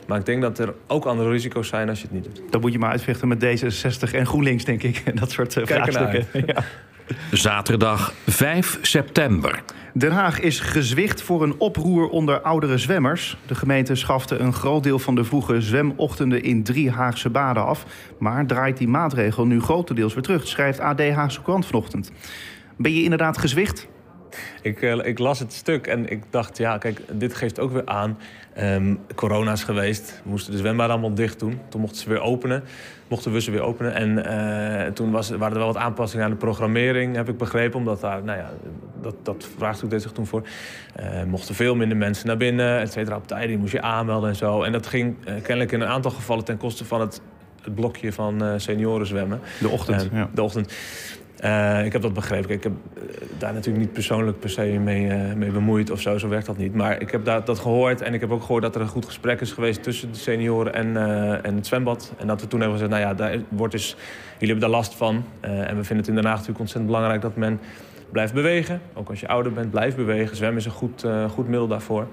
Maar ik denk dat er ook andere risico's zijn als je het niet doet. Dan moet je maar uitvechten met D66 en GroenLinks, denk ik. Dat soort vraagstukken. Ja. Zaterdag 5 september. Den Haag is gezwicht voor een oproer onder oudere zwemmers. De gemeente schafte een groot deel van de vroege zwemochtenden in drie Haagse baden af. Maar draait die maatregel nu grotendeels weer terug, schrijft AD Haagse Krant vanochtend. Ben je inderdaad gezwicht? Ik, uh, ik, las het stuk en ik dacht, ja, kijk, dit geeft ook weer aan. Um, corona is geweest. We moesten de zwembaden allemaal dicht doen. Toen mochten ze weer openen. Mochten we ze weer openen. En uh, toen was, waren er wel wat aanpassingen aan de programmering, heb ik begrepen. Omdat daar, nou ja, dat, dat vraagstuk deed zich toen voor. Uh, mochten veel minder mensen naar binnen, et cetera. Op tijden moest je aanmelden en zo. En dat ging kennelijk in een aantal gevallen ten koste van het, het blokje van senioren zwemmen. De ochtend, ja. De ochtend. Uh, ik heb dat begrepen. Ik heb uh, daar natuurlijk niet persoonlijk per se mee, uh, mee bemoeid of zo. Zo werkt dat niet. Maar ik heb dat, dat gehoord. En ik heb ook gehoord dat er een goed gesprek is geweest tussen de senioren en, en het zwembad. En dat we toen hebben gezegd, nou ja, daar wordt dus, jullie hebben daar last van. en we vinden het in Den Haag natuurlijk ontzettend belangrijk dat men blijft bewegen. Ook als je ouder bent, blijf bewegen. Zwemmen is een goed, goed middel daarvoor.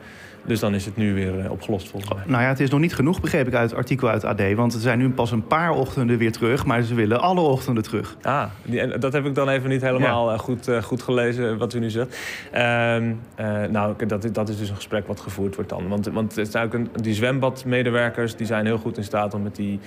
Dus dan is het nu weer eh, opgelost volgens mij. Nou ja, het is nog niet genoeg, begreep ik uit het artikel uit AD. Want er zijn nu pas een paar ochtenden weer terug. Maar ze willen alle ochtenden terug. Ah, die, dat heb ik dan even niet helemaal eh, goed, uh, goed gelezen, wat u nu zegt. Uh, nou, dat, dat is dus een gesprek wat gevoerd wordt dan. Want, want het is eigenlijk een, die zwembadmedewerkers die zijn heel goed in staat om met die,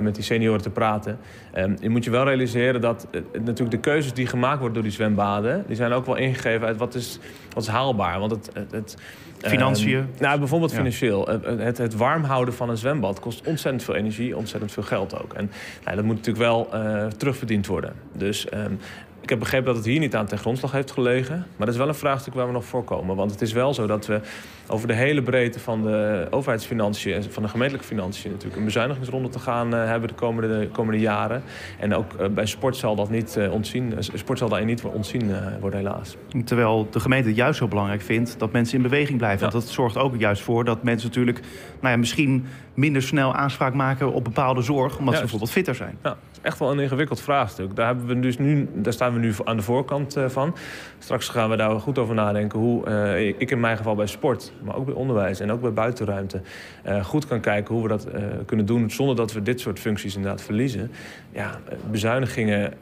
met die senioren te praten. Ehm, je moet je wel realiseren dat natuurlijk de keuzes die gemaakt worden door die zwembaden... die zijn ook wel ingegeven uit wat is, wat is haalbaar. Want het, het, het Financiën? Uh, nou, bijvoorbeeld financieel. Het, het, warm houden van een zwembad kost ontzettend veel energie, ontzettend veel geld ook. En nou, dat moet natuurlijk wel uh, terugverdiend worden. Dus um, ik heb begrepen dat het hier niet aan ten grondslag heeft gelegen. Maar dat is wel een vraagstuk waar we nog voor komen. Want het is wel zo dat we over de hele breedte van de overheidsfinanciën... en van de gemeentelijke financiën natuurlijk een bezuinigingsronde te gaan uh, hebben de komende, komende jaren. En ook uh, bij sport zal dat niet uh, ontzien, sport zal daarin niet ontzien worden helaas. Terwijl de gemeente het juist zo belangrijk vindt dat mensen in beweging blijven. Ja. Want dat zorgt ook juist voor dat mensen natuurlijk nou ja, misschien minder snel aanspraak maken op bepaalde zorg... omdat ze bijvoorbeeld fitter zijn. Ja, echt wel een ingewikkeld vraagstuk. Daar, hebben we dus nu, daar staan we nu aan de voorkant uh, van. Straks gaan we daar goed over nadenken hoe uh, ik in mijn geval bij sport... maar ook bij onderwijs en ook bij buitenruimte... Uh, goed kan kijken hoe we dat kunnen doen... zonder dat we dit soort functies inderdaad verliezen. Ja, bezuinigingen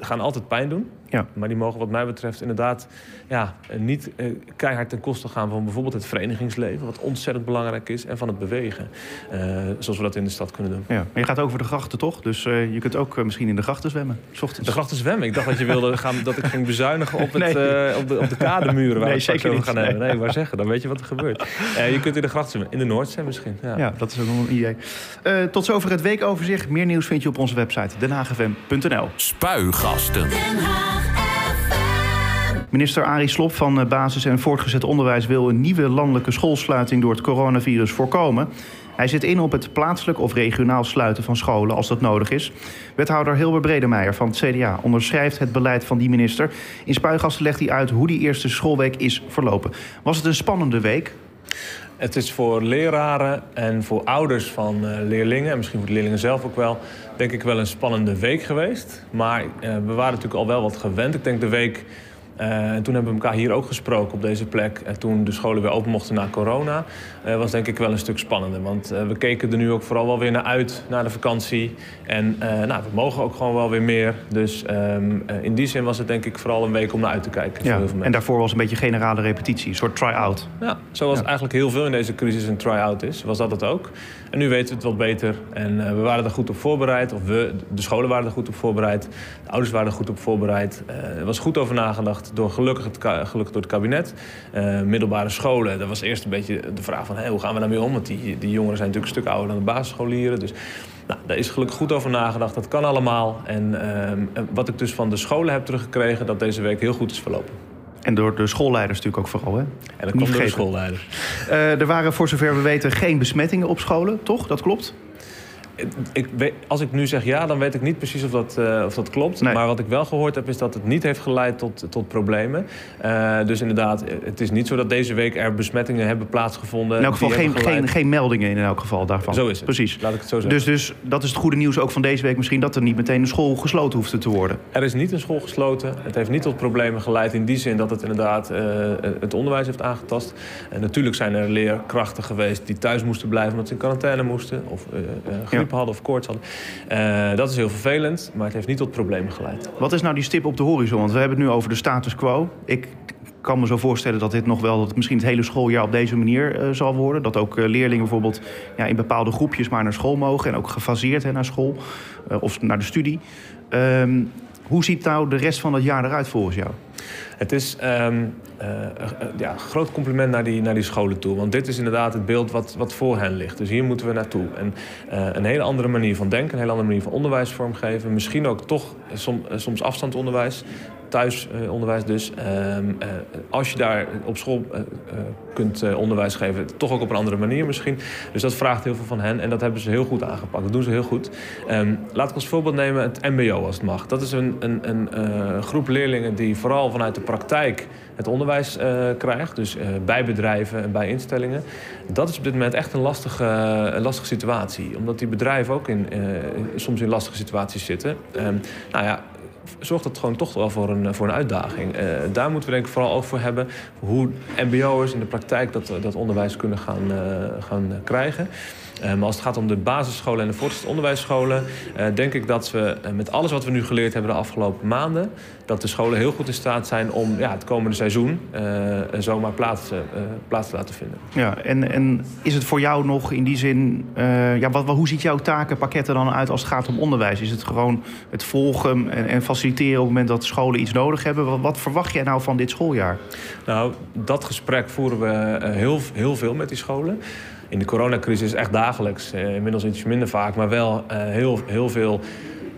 gaan altijd pijn doen. Ja. Maar die mogen wat mij betreft inderdaad ja, niet keihard ten koste gaan... van bijvoorbeeld het verenigingsleven, wat ontzettend belangrijk is... en van het bewegen. Zoals we dat in de stad kunnen doen. Ja, maar je gaat over de grachten toch? Dus je kunt ook uh, misschien in de grachten zwemmen. Ochtends. De grachten zwemmen? Ik dacht dat je wilde gaan, dat ik ging bezuinigen op, het, nee. op, de, op de kademuren waar nee, we zeker niet. gaan hebben. Nee, maar zeggen, dan weet je wat er gebeurt. je kunt in de grachten zwemmen. In de Noordzee misschien. Ja. ja, dat is ook nog een idee. tot zover het weekoverzicht. Meer nieuws vind je op onze website denhagfm.nl. Spuigasten. Den Haag Minister Arie Slob van Basis- en Voortgezet Onderwijs wil een nieuwe landelijke schoolsluiting door het coronavirus voorkomen. Hij zit in op het plaatselijk of regionaal sluiten van scholen als dat nodig is. Wethouder Hilbert Bredemeijer van het CDA onderschrijft het beleid van die minister. In Spuigasten legt hij uit hoe die eerste schoolweek is verlopen. Was het een spannende week? Het is voor leraren en voor ouders van uh, leerlingen... en misschien voor de leerlingen zelf ook wel... denk ik wel een spannende week geweest. Maar uh, we waren natuurlijk al wel wat gewend. Ik denk de week uh, en toen hebben we elkaar hier ook gesproken op deze plek. En toen de scholen weer open mochten na corona, uh, was denk ik wel een stuk spannender. Want uh, we keken er nu ook vooral wel weer naar uit, naar de vakantie. En nou, we mogen ook gewoon wel weer meer. Dus um, in die zin was het denk ik vooral een week om naar uit te kijken. Ja, en daarvoor was een beetje generale repetitie, een soort try-out. Ja, zoals ja. eigenlijk heel veel in deze crisis een try-out is, was dat het ook. En nu weten we het wat beter. En we waren er goed op voorbereid. Of we, de scholen waren er goed op voorbereid. De ouders waren er goed op voorbereid. er was goed over nagedacht door gelukkig, het, gelukkig door het kabinet. Middelbare scholen, dat was eerst een beetje de vraag van... Hoe gaan we daarmee om? Want die, die jongeren zijn natuurlijk een stuk ouder dan de basisscholieren. Dus nou, daar is gelukkig goed over nagedacht. Dat kan allemaal. En uh, wat ik dus van de scholen heb teruggekregen... dat deze week heel goed is verlopen. En door de schoolleiders natuurlijk ook vooral, hè? En dat komt door de schoolleiders. Uh, er waren voor zover we weten geen besmettingen op scholen, toch? Dat klopt? Ik als ik nu zeg ja, dan weet ik niet precies of dat, uh, of dat klopt. Maar wat ik wel gehoord heb, is dat het niet heeft geleid tot, tot problemen. Uh, dus inderdaad, het is niet zo dat deze week er besmettingen hebben plaatsgevonden. In elk geval geen, geen, geen meldingen in elk geval daarvan. Zo is het. Precies. Laat ik het zo zeggen. Dus, dus dat is het goede nieuws ook van deze week misschien... dat er niet meteen een school gesloten hoeft te worden. Er is niet een school gesloten. Het heeft niet tot problemen geleid in die zin dat het inderdaad uh, het onderwijs heeft aangetast. En natuurlijk zijn er leerkrachten geweest die thuis moesten blijven... omdat ze in quarantaine moesten of griep hadden of koorts hadden. Uh, dat is heel vervelend, maar het heeft niet tot problemen geleid. Wat is nou die stip op de horizon? Want we hebben het nu over de status quo. Ik kan me zo voorstellen dat dit nog wel, dat het misschien het hele schooljaar op deze manier uh, zal worden. Dat ook uh, leerlingen bijvoorbeeld ja, in bepaalde groepjes maar naar school mogen en ook gefaseerd naar school of naar de studie. Um, hoe ziet nou de rest van het jaar eruit volgens jou? Het is um, ja, groot compliment naar die, naar die scholen toe. Want dit is inderdaad het beeld wat, wat voor hen ligt. Dus hier moeten we naartoe. En uh, een hele andere manier van denken, een hele andere manier van onderwijs vormgeven. Misschien ook toch som, soms afstandsonderwijs thuisonderwijs dus. Ehm, als je daar op school kunt onderwijs geven, toch ook op een andere manier misschien. Dus dat vraagt heel veel van hen en dat hebben ze heel goed aangepakt. Dat doen ze heel goed. Um, laat ik als voorbeeld nemen het MBO als het mag. Dat is een, een, een groep leerlingen die vooral vanuit de praktijk het onderwijs krijgt. Dus bij bedrijven en bij instellingen. Dat is op dit moment echt een lastige, lastige situatie. Omdat die bedrijven ook in, soms in lastige situaties zitten. Um, nou ja, zorgt dat gewoon toch wel voor een, voor een uitdaging. Uh, daar moeten we denk ik vooral voor hebben. Hoe mbo'ers in de praktijk dat, dat onderwijs kunnen gaan, uh, gaan krijgen. Uh, maar als het gaat om de basisscholen en de voortgezet onderwijsscholen... denk ik dat we met alles wat we nu geleerd hebben de afgelopen maanden... dat de scholen heel goed in staat zijn om ja, het komende seizoen... zomaar plaats, plaats te laten vinden. Ja, en, en is het voor jou nog in die zin... ja, wat, hoe ziet jouw takenpakket er dan uit als het gaat om onderwijs? Is het gewoon het volgen en, en faciliteren op het moment dat scholen iets nodig hebben. Wat, wat, verwacht jij nou van dit schooljaar? Nou, dat gesprek voeren we heel, heel veel met die scholen. In de coronacrisis echt dagelijks. Inmiddels iets minder vaak, maar wel heel, heel veel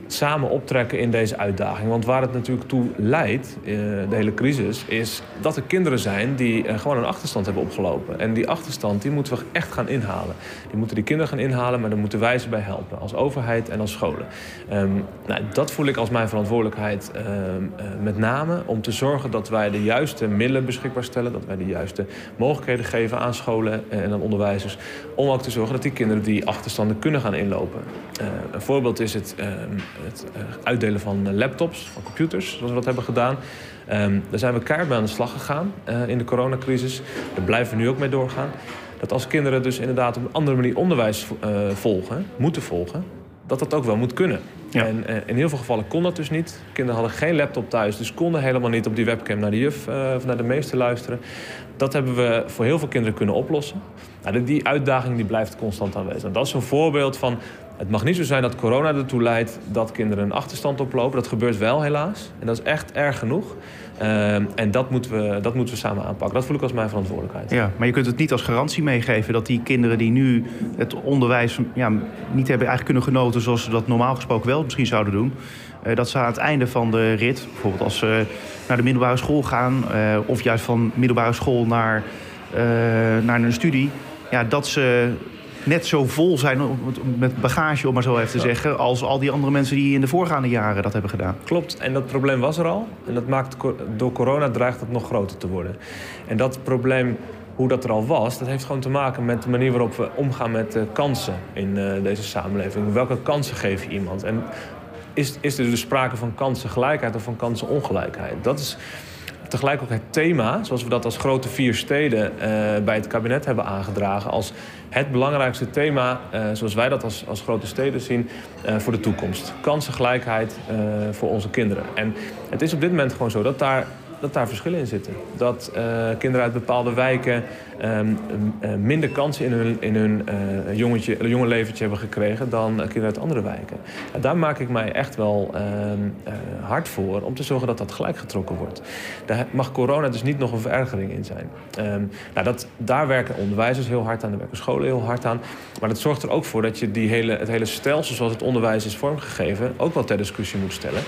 samen optrekken in deze uitdaging. Want waar het natuurlijk toe leidt, de hele crisis, is dat er kinderen zijn die gewoon een achterstand hebben opgelopen. En die achterstand die moeten we echt gaan inhalen. Die moeten die kinderen gaan inhalen, maar daar moeten wij ze bij helpen. Als overheid en als scholen. Um, nou, dat voel ik als mijn verantwoordelijkheid uh, uh, met name. Om te zorgen dat wij de juiste middelen beschikbaar stellen. Dat wij de juiste mogelijkheden geven aan scholen en aan onderwijzers. Om ook te zorgen dat die kinderen die achterstanden kunnen gaan inlopen. Een voorbeeld is het het uitdelen van laptops, van computers, zoals we dat hebben gedaan. Um, daar zijn we keihard mee aan de slag gegaan uh, in de coronacrisis. Daar blijven we nu ook mee doorgaan. Dat als kinderen dus inderdaad op een andere manier onderwijs uh, volgen, moeten volgen, dat dat ook wel moet kunnen. Ja. En uh, in heel veel gevallen kon dat dus niet. Kinderen hadden geen laptop thuis, dus konden helemaal niet op die webcam naar de juf of naar de meester luisteren. Dat hebben we voor heel veel kinderen kunnen oplossen. Nou, die uitdaging die blijft constant aanwezig. Dat is een voorbeeld van het mag niet zo zijn dat corona ertoe leidt dat kinderen een achterstand oplopen. Dat gebeurt wel helaas. En dat is echt erg genoeg. Uh, en dat moeten, we, dat moeten we samen aanpakken. Dat voel ik als mijn verantwoordelijkheid. Ja, maar je kunt het niet als garantie meegeven dat die kinderen die nu het onderwijs ja, niet hebben eigenlijk kunnen genoten zoals ze dat normaal gesproken wel misschien zouden doen. Uh, dat ze aan het einde van de rit, bijvoorbeeld als ze naar de middelbare school gaan, uh, of juist van middelbare school naar, naar een studie, ja, dat ze net zo vol zijn met bagage, om maar zo even te zeggen... als al die andere mensen die in de voorgaande jaren dat hebben gedaan. Klopt, en dat probleem was er al. En dat maakt, door corona dreigt het nog groter te worden. En dat probleem, hoe dat er al was... dat heeft gewoon te maken met de manier waarop we omgaan met kansen in uh, deze samenleving. Welke kansen geef je iemand? En is, is er dus sprake van kansengelijkheid of van kansenongelijkheid? Dat is tegelijk ook het thema, zoals we dat als grote vier steden uh, bij het kabinet hebben aangedragen, als het belangrijkste thema, uh, zoals wij dat als, als grote steden zien, uh, voor de toekomst. Kansengelijkheid voor onze kinderen. En het is op dit moment gewoon zo dat daar dat daar verschillen in zitten. Dat uh, kinderen uit bepaalde wijken um, uh, minder kansen in hun, in hun uh, jongetje, jonge leventje hebben gekregen dan kinderen uit andere wijken. En daar maak ik mij echt wel ehm, hard voor om te zorgen dat dat gelijk getrokken wordt. Daar mag corona dus niet nog een verergering in zijn. Um, nou, dat, daar werken onderwijzers heel hard aan, daar werken scholen heel hard aan. Maar dat zorgt er ook voor dat je die hele, het hele stelsel zoals het onderwijs is vormgegeven ook wel ter discussie moet stellen.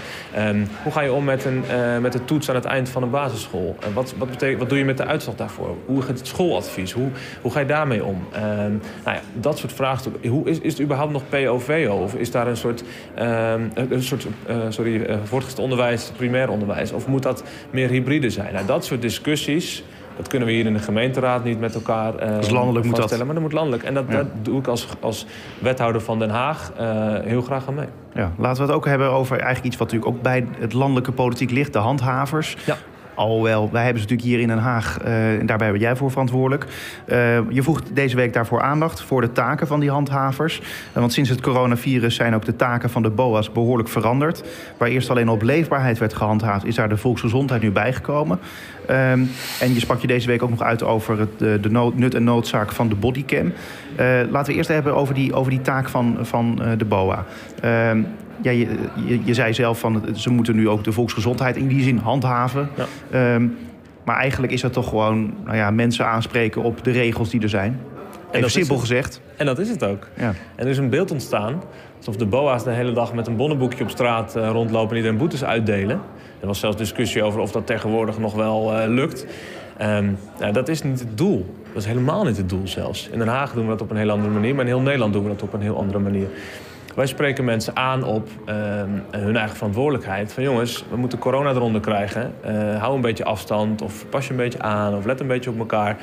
hoe ga je om met een, met een toets aan het eind van van een basisschool? Uh, wat, wat, betekent, wat doe je met de uitslag daarvoor? Hoe gaat het schooladvies? Hoe, hoe ga je daarmee om? Uh, nou ja, dat soort vraagstukken. Hoe, is, is het überhaupt nog POVO? Of is daar een soort, ehm, een soort sorry, voortgezet onderwijs, primair onderwijs? Of moet dat meer hybride zijn? Nou, dat soort discussies dat kunnen we hier in de gemeenteraad niet met elkaar uh, landelijk moet dat. Maar dat moet landelijk. En dat, dat doe ik als, als wethouder van Den Haag uh, heel graag aan mee. Ja, laten we het ook hebben over eigenlijk iets wat natuurlijk ook bij het landelijke politiek ligt. De handhavers. Ja. Alhoewel, wij hebben ze natuurlijk hier in Den Haag, uh, en daarbij ben jij voor verantwoordelijk. Uh, je voegt deze week daarvoor aandacht voor de taken van die handhavers. Uh, want sinds het coronavirus zijn ook de taken van de BOA's behoorlijk veranderd. Waar eerst alleen op leefbaarheid werd gehandhaafd, is daar de volksgezondheid nu bijgekomen. Um, en je sprak je deze week ook nog uit over het, de, nut en noodzaak van de bodycam. laten we eerst hebben over die, over die taak van, van de BOA. Ehm, ja, je, je, zei zelf van ze moeten nu ook de volksgezondheid in die zin handhaven. Ja. Um, maar eigenlijk is dat toch gewoon nou ja, mensen aanspreken op de regels die er zijn. Even simpel gezegd. En dat is het ook. Ja. En er is een beeld ontstaan alsof de BOA's de hele dag met een bonnenboekje op straat uh, rondlopen en iedereen boetes uitdelen. Er was zelfs discussie over of dat tegenwoordig nog wel uh, lukt. Um, nou, dat is niet het doel. Dat is helemaal niet het doel zelfs. In Den Haag doen we dat op een heel andere manier, maar in heel Nederland doen we dat op een heel andere manier. Wij spreken mensen aan op uh, hun eigen verantwoordelijkheid. Van jongens, we moeten corona eronder krijgen. Uh, hou een beetje afstand of pas je een beetje aan of let een beetje op elkaar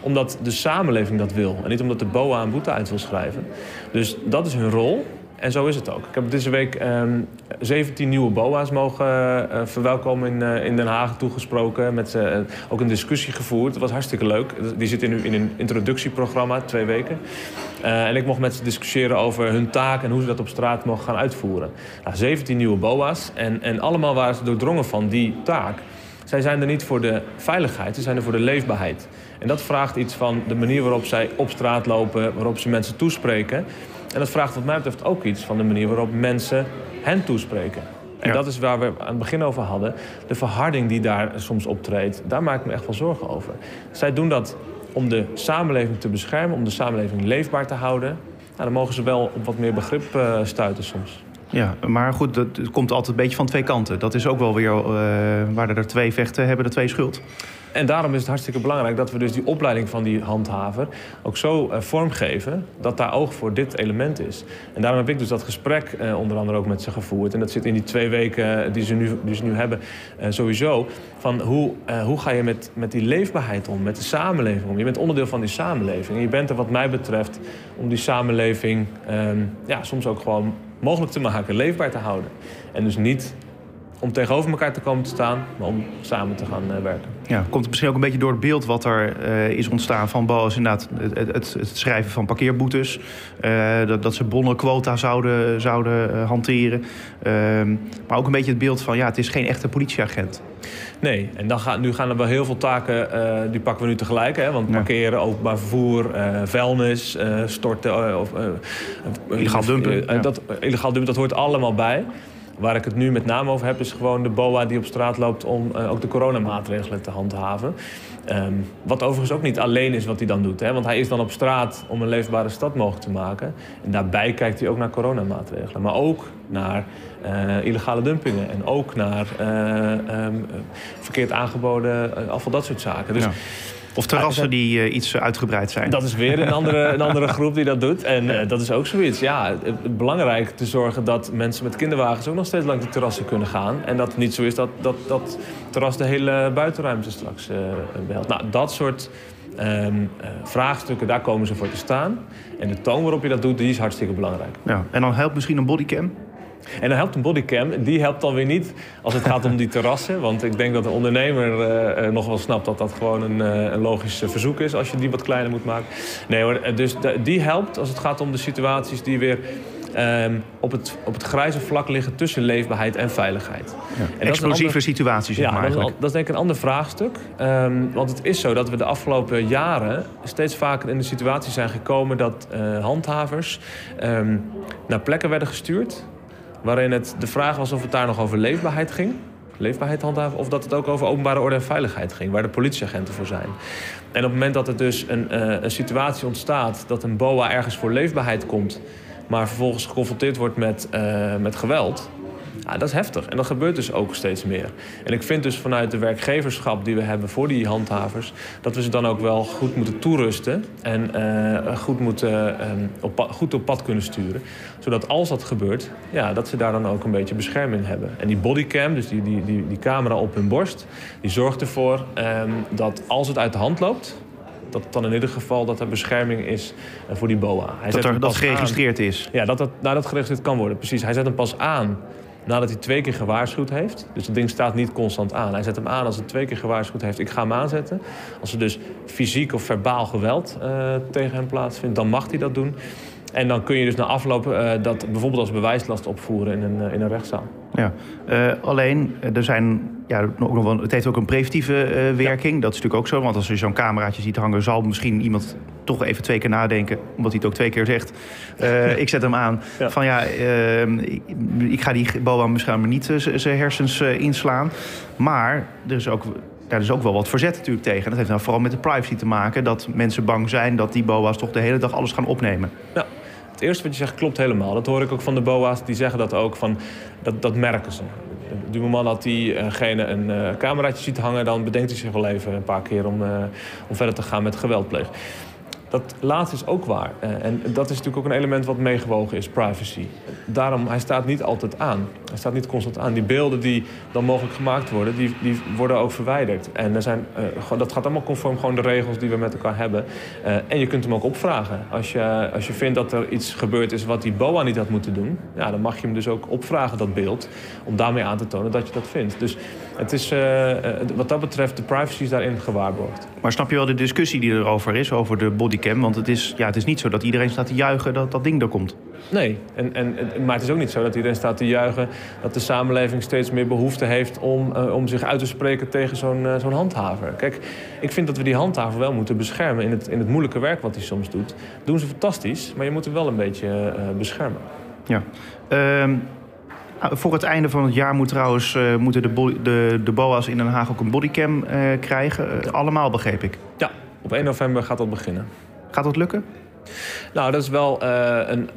omdat de samenleving dat wil. En niet omdat de BOA een boete uit wil schrijven. Dus dat is hun rol. En zo is het ook. Ik heb deze week um, 17 nieuwe BOA's mogen uh, verwelkomen in, uh, in Den Haag toegesproken. Met uh, ook een discussie gevoerd. Dat was hartstikke leuk. Die zitten nu in een introductieprogramma, twee weken. en ik mocht met ze discussiëren over hun taak en hoe ze dat op straat mogen gaan uitvoeren. Nou, 17 nieuwe BOA's en, en allemaal waren ze doordrongen van die taak. Zij zijn er niet voor de veiligheid, ze zijn er voor de leefbaarheid. En dat vraagt iets van de manier waarop zij op straat lopen, waarop ze mensen toespreken. En dat vraagt wat mij betreft ook iets van de manier waarop mensen hen toespreken. En dat is waar we aan het begin over hadden. De verharding die daar soms optreedt, daar maak ik me echt wel zorgen over. Zij doen dat om de samenleving te beschermen, om de samenleving leefbaar te houden. Nou, dan mogen ze wel op wat meer begrip uh, stuiten soms. Ja, maar goed, het komt altijd een beetje van twee kanten. Dat is ook wel weer, uh, waar er twee vechten, hebben er twee schuld. En daarom is het hartstikke belangrijk dat we dus die opleiding van die handhaver ook zo uh, vormgeven dat daar oog voor dit element is. En daarom heb ik dus dat gesprek uh, onder andere ook met ze gevoerd. En dat zit in die twee weken die ze nu, die nu hebben sowieso. Van hoe, hoe ga je met, met die leefbaarheid om, met de samenleving om. Je bent onderdeel van die samenleving. En je bent er wat mij betreft om die samenleving um, ja, soms ook gewoon mogelijk te maken, leefbaar te houden. En dus niet om tegenover elkaar te komen te staan, maar om samen te gaan uh, werken. Ja, komt het misschien ook een beetje door het beeld wat er uh, is ontstaan van Boas, inderdaad, het, het, het, schrijven van parkeerboetes, uh, dat, dat ze bonnenquota zouden, zouden hanteren. Ehm, maar ook een beetje het beeld van, ja, het is geen echte politieagent. Nee, en dan gaan, nu gaan er wel heel veel taken, die pakken we nu tegelijk. Hè? Want parkeren, openbaar vervoer, vuilnis, storten... of illegaal dumpen. Ja. dat, illegaal dumpen, dat hoort allemaal bij. Waar ik het nu met name over heb, is gewoon de BOA die op straat loopt om uh, ook de coronamaatregelen te handhaven. Um, wat overigens ook niet alleen is wat hij dan doet. Hè? Want hij is dan op straat om een leefbare stad mogelijk te maken. En daarbij kijkt hij ook naar coronamaatregelen. Maar ook naar uh, illegale dumpingen. En ook naar uh, um, verkeerd aangeboden afval, dat soort zaken. Dus. Of terrassen die uh, iets uitgebreid zijn. Dat is weer een andere, een andere groep die dat doet. En uh, dat is ook zoiets. Ja, belangrijk te zorgen dat mensen met kinderwagens ook nog steeds langs de terrassen kunnen gaan. En dat het niet zo is dat dat, dat terras de hele buitenruimte straks uh. Nou, dat soort um, vraagstukken, daar komen ze voor te staan. En de toon waarop je dat doet, die is hartstikke belangrijk. Ja, en dan helpt misschien een bodycam? En dan helpt een bodycam. Die helpt dan weer niet als het gaat om die terrassen. Want ik denk dat de ondernemer uh, nog wel snapt dat dat gewoon een, uh, een logisch verzoek is als je die wat kleiner moet maken. Nee hoor, dus die helpt als het gaat om de situaties die weer um, op, het, op het grijze vlak liggen tussen leefbaarheid en veiligheid. Ja. En Explosieve ander, situaties, zeg ja, maar. Dat is, dat is, denk ik een ander vraagstuk. Um, want het is zo dat we de afgelopen jaren steeds vaker in de situatie zijn gekomen dat uh, handhavers um, naar plekken werden gestuurd waarin het de vraag was of het daar nog over leefbaarheid ging. Leefbaarheid handhaven, of dat het ook over openbare orde en veiligheid ging, waar de politieagenten voor zijn. En op het moment dat er dus een, uh, een situatie ontstaat dat een BOA ergens voor leefbaarheid komt, maar vervolgens geconfronteerd wordt met, uh, met geweld, Ja, dat is heftig. En dat gebeurt dus ook steeds meer. En ik vind dus vanuit de werkgeverschap die we hebben voor die handhavers... dat we ze dan ook wel goed moeten toerusten en uh, goed, moeten, uh, op, goed op pad kunnen sturen. Zodat als dat gebeurt, ja, dat ze daar dan ook een beetje bescherming hebben. En die bodycam, dus die, die, die, die camera op hun borst... die zorgt ervoor um, dat als het uit de hand loopt dat dan in ieder geval dat er bescherming is eh, voor die boa. Hij dat er, dat geregistreerd is? Ja, dat dat, nou, dat geregistreerd kan worden, precies. Hij zet hem pas aan nadat hij twee keer gewaarschuwd heeft. Dus het ding staat niet constant aan. Hij zet hem aan als hij twee keer gewaarschuwd heeft. Ik ga hem aanzetten. Als er dus fysiek of verbaal geweld uh, tegen hem plaatsvindt, dan mag hij dat doen. En dan kun je dus na afloop uh, dat bijvoorbeeld als bewijslast opvoeren in een, in een rechtszaal. Ja, alleen er zijn ja, nog het heeft ook een preventieve uh, werking. Dat is natuurlijk ook zo, want als je zo'n cameraatje ziet hangen, zal misschien iemand toch even twee keer nadenken, omdat hij het ook twee keer zegt. Uh, ik zet hem aan. Ja. Van ja, ik, ik, ga die boa misschien niet zijn hersens inslaan. Maar er is ook daar is ook wel wat verzet natuurlijk tegen. Dat heeft nou vooral met de privacy te maken. Dat mensen bang zijn dat die boa's toch de hele dag alles gaan opnemen. Ja. Het eerste wat je zegt klopt helemaal. Dat hoor ik ook van de BOA's. Die zeggen dat ook. Van, dat, dat merken ze. Het moment dat diegene een uh, cameraatje ziet hangen... dan bedenkt hij zich wel even een paar keer om, uh, om verder te gaan met geweld plegen. Dat laatste is ook waar. Uh, en dat is natuurlijk ook een element wat meegewogen is, privacy. Daarom, hij staat niet altijd aan. Hij staat niet constant aan. Die beelden die dan mogelijk gemaakt worden, die, die worden ook verwijderd. En er zijn, uh, dat gaat allemaal conform gewoon de regels die we met elkaar hebben. Uh, en je kunt hem ook opvragen. Als je, als je vindt dat er iets gebeurd is wat die BOA niet had moeten doen... Ja, dan mag je hem dus ook opvragen, dat beeld. Om daarmee aan te tonen dat je dat vindt. Dus het is, wat dat betreft, de privacy is daarin gewaarborgd. Maar snap je wel de discussie die erover is, over de Want het is, ja, het is niet zo dat iedereen staat te juichen dat dat ding er komt. Nee, en, en, maar het is ook niet zo dat iedereen staat te juichen... dat de samenleving steeds meer behoefte heeft om, uh, om zich uit te spreken tegen zo'n uh, zo'n handhaver. Kijk, ik vind dat we die handhaver wel moeten beschermen in het, in het moeilijke werk wat hij soms doet. doen ze fantastisch, maar je moet hem wel een beetje uh, beschermen. Ja. Uh, voor het einde van het jaar moet trouwens, uh, moeten de, de, de BOA's in Den Haag ook een bodycam uh, krijgen. Uh, allemaal, begreep ik. Ja, op 1 november gaat dat beginnen. Gaat dat lukken? Nou, dat is wel, een,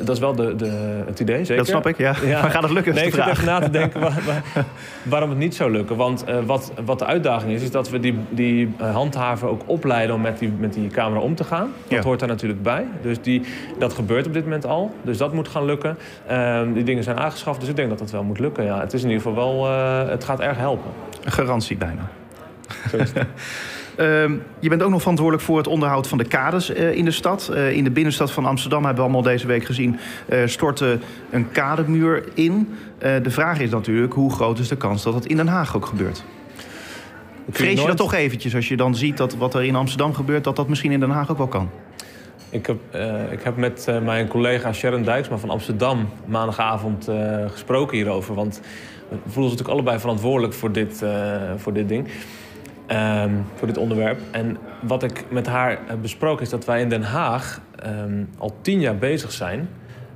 dat is wel de, de, het idee, zeker. Dat snap ik, ja. ja. Maar gaat het lukken? Nee, ik zit even na te denken waar, waar, waarom het niet zou lukken. Want wat, wat de uitdaging is, is dat we die, die handhaven ook opleiden om met die, met die camera om te gaan. Dat ja. hoort daar natuurlijk bij. Dus die, dat gebeurt op dit moment al. Dus dat moet gaan lukken. Uh, die dingen zijn aangeschaft, dus ik denk dat dat wel moet lukken. Ja. Het is in ieder geval wel, het gaat erg helpen. Een garantie bijna. Zo is het. Uh, je bent ook nog verantwoordelijk voor het onderhoud van de kades uh, in de stad. Uh, in de binnenstad van Amsterdam hebben we allemaal deze week gezien... Uh, stortte een kademuur in. de vraag is natuurlijk, hoe groot is de kans dat het in Den Haag ook gebeurt? Vrees je nooit... dat toch eventjes als je dan ziet dat wat er in Amsterdam gebeurt... dat dat misschien in Den Haag ook wel kan? Ik heb, ik heb met mijn collega Sharon Dijksma van Amsterdam... maandagavond gesproken hierover. Want we voelen ons natuurlijk allebei verantwoordelijk voor dit, voor dit ding... Um, voor dit onderwerp. En wat ik met haar heb besproken is dat wij in Den Haag um, al tien jaar bezig zijn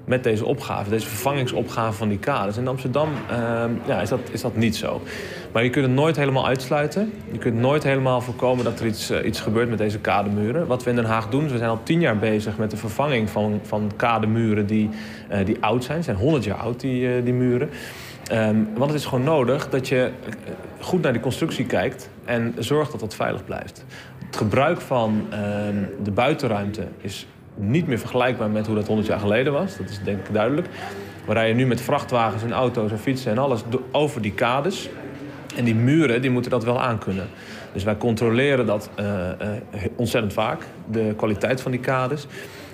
met deze opgave, deze vervangingsopgave van die kaders. In Amsterdam um, ja, is, dat, is dat niet zo. Maar je kunt het nooit helemaal uitsluiten. Je kunt nooit helemaal voorkomen dat er iets, uh, iets gebeurt met deze kademuren. Wat we in Den Haag doen, is we zijn al tien jaar bezig met de vervanging van, van kademuren die, uh, die oud zijn. Ze zijn 100 jaar oud, die, uh, die muren. Um, want het is gewoon nodig dat je goed naar die constructie kijkt en zorgt dat dat veilig blijft. Het gebruik van um, de buitenruimte is niet meer vergelijkbaar met hoe dat 100 jaar geleden was. Dat is denk ik duidelijk. We rijden nu met vrachtwagens en auto's en fietsen en alles over die kades. En die muren die moeten dat wel aankunnen. Dus wij controleren dat uh, uh, ontzettend vaak, de kwaliteit van die kades.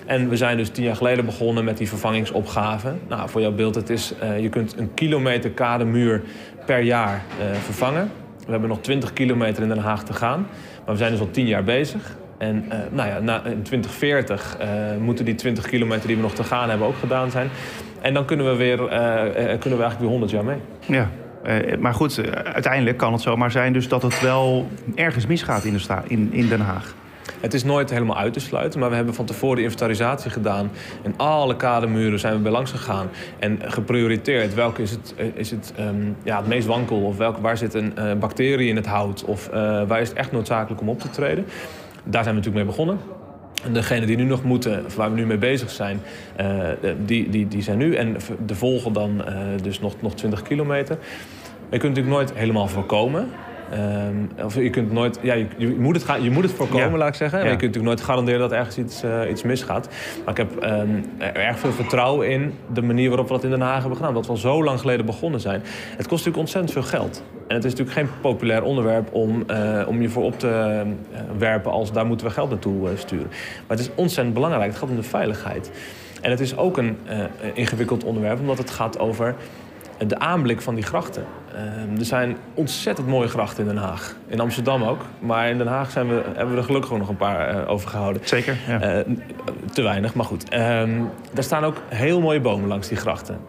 En we zijn dus tien jaar geleden begonnen met die vervangingsopgave. Nou, voor jouw beeld, het is, uh, je kunt een kilometer kademuur per jaar uh, vervangen. We hebben nog 20 kilometer in Den Haag te gaan. Maar we zijn dus al tien jaar bezig. En uh, nou ja, na, in 2040 moeten die 20 kilometer die we nog te gaan hebben ook gedaan zijn. En dan kunnen we, weer, kunnen we eigenlijk weer 100 jaar mee. Ja, maar goed, uiteindelijk kan het zomaar zijn dus dat het wel ergens misgaat in, de sta in Den Haag. Het is nooit helemaal uit te sluiten, maar we hebben van tevoren de inventarisatie gedaan. En alle kademuren zijn we bij langs gegaan. En geprioriteerd welke is het, is het, um, ja, het meest wankel. Of welke, waar zit een uh, bacterie in het hout. Of uh, waar is het echt noodzakelijk om op te treden. Daar zijn we natuurlijk mee begonnen. degenen die nu nog moeten, waar we nu mee bezig zijn, die, die, die zijn nu. En de volgen dan dus nog, nog 20 kilometer. Je kunt natuurlijk nooit helemaal voorkomen. Um, of je kunt nooit, ja, je, je, moet, het gaan, je moet het voorkomen, ja. laat ik zeggen. Ja. Je kunt natuurlijk nooit garanderen dat ergens iets, uh, iets misgaat. Maar ik heb um, er erg veel vertrouwen in de manier waarop we dat in Den Haag hebben gedaan. Dat we al zo lang geleden begonnen zijn. Het kost natuurlijk ontzettend veel geld. En het is natuurlijk geen populair onderwerp om, uh, om je voor op te uh, werpen als daar moeten we geld naartoe sturen. Maar het is ontzettend belangrijk. Het gaat om de veiligheid. En het is ook een ingewikkeld onderwerp, omdat het gaat over de aanblik van die grachten. Uh, er zijn ontzettend mooie grachten in Den Haag. In Amsterdam ook. Maar in Den Haag zijn we, hebben we er gelukkig ook nog een paar uh, overgehouden. Zeker, ja. uh, te weinig, maar goed. Ehm, daar staan ook heel mooie bomen langs die grachten.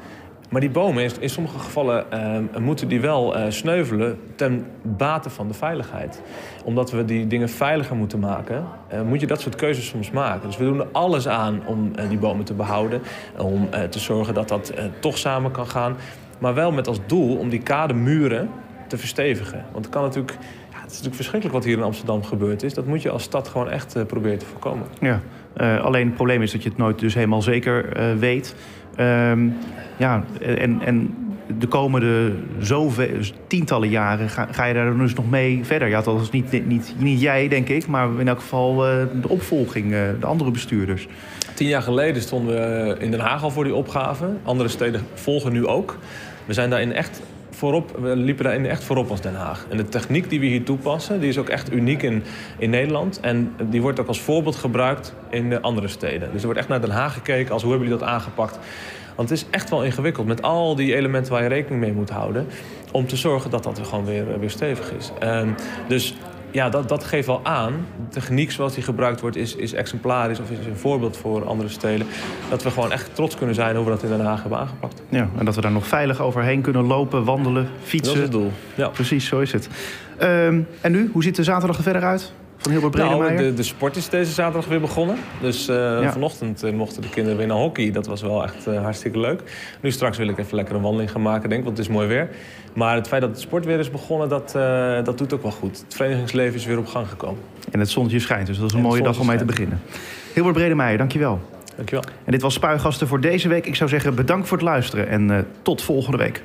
Maar die bomen, in sommige gevallen ehm, moeten die wel eh, sneuvelen ten bate van de veiligheid. Omdat we die dingen veiliger moeten maken, eh, moet je dat soort keuzes soms maken. Dus we doen er alles aan om eh, die bomen te behouden. Om te zorgen dat dat toch samen kan gaan. Maar wel met als doel om die kademuren te verstevigen. Want het kan natuurlijk... Ja, het is natuurlijk verschrikkelijk wat hier in Amsterdam gebeurd is. Dat moet je als stad gewoon echt uh, proberen te voorkomen. Ja, uh, alleen het probleem is dat je het nooit dus helemaal zeker uh, weet. Um, ja, en, en de komende zoveel, tientallen jaren ga, ga, je daar dus nog mee verder. Ja, dat is niet, niet, niet jij, denk ik, maar in elk geval de opvolging, de andere bestuurders. Tien jaar geleden stonden we in Den Haag al voor die opgave. Andere steden volgen nu ook. We zijn daarin echt voorop, we liepen daarin echt voorop als Den Haag. En de techniek die we hier toepassen, die is ook echt uniek in, in Nederland. En die wordt ook als voorbeeld gebruikt in de andere steden. Dus er wordt echt naar Den Haag gekeken als hoe hebben jullie dat aangepakt. Want het is echt wel ingewikkeld met al die elementen waar je rekening mee moet houden. Om te zorgen dat dat er gewoon weer, weer stevig is. Um, dus ja, dat, dat geeft wel aan. De techniek zoals die gebruikt wordt is, is exemplarisch of is een voorbeeld voor andere steden. Dat we gewoon echt trots kunnen zijn hoe we dat in Den Haag hebben aangepakt. Ja, en dat we daar nog veilig overheen kunnen lopen, wandelen, fietsen. Dat is het doel. Ja. Precies, zo is het. Um, en nu, hoe ziet de zaterdag er verder uit? Van Hilbert nou, de, de, sport is deze zaterdag weer begonnen. Dus uh, ja. vanochtend uh, mochten de kinderen weer naar hockey. Dat was wel echt uh, hartstikke leuk. Nu straks wil ik even lekker een wandeling gaan maken, denk ik, want het is mooi weer. Maar het feit dat het sport weer is begonnen, dat, dat doet ook wel goed. Het verenigingsleven is weer op gang gekomen. En het zonnetje schijnt, dus dat is een en mooie dag om mee te beginnen. Hilbert Bredemeijer, dankjewel. Dankjewel. En dit was Spuigasten voor deze week. Ik zou zeggen bedankt voor het luisteren en tot volgende week.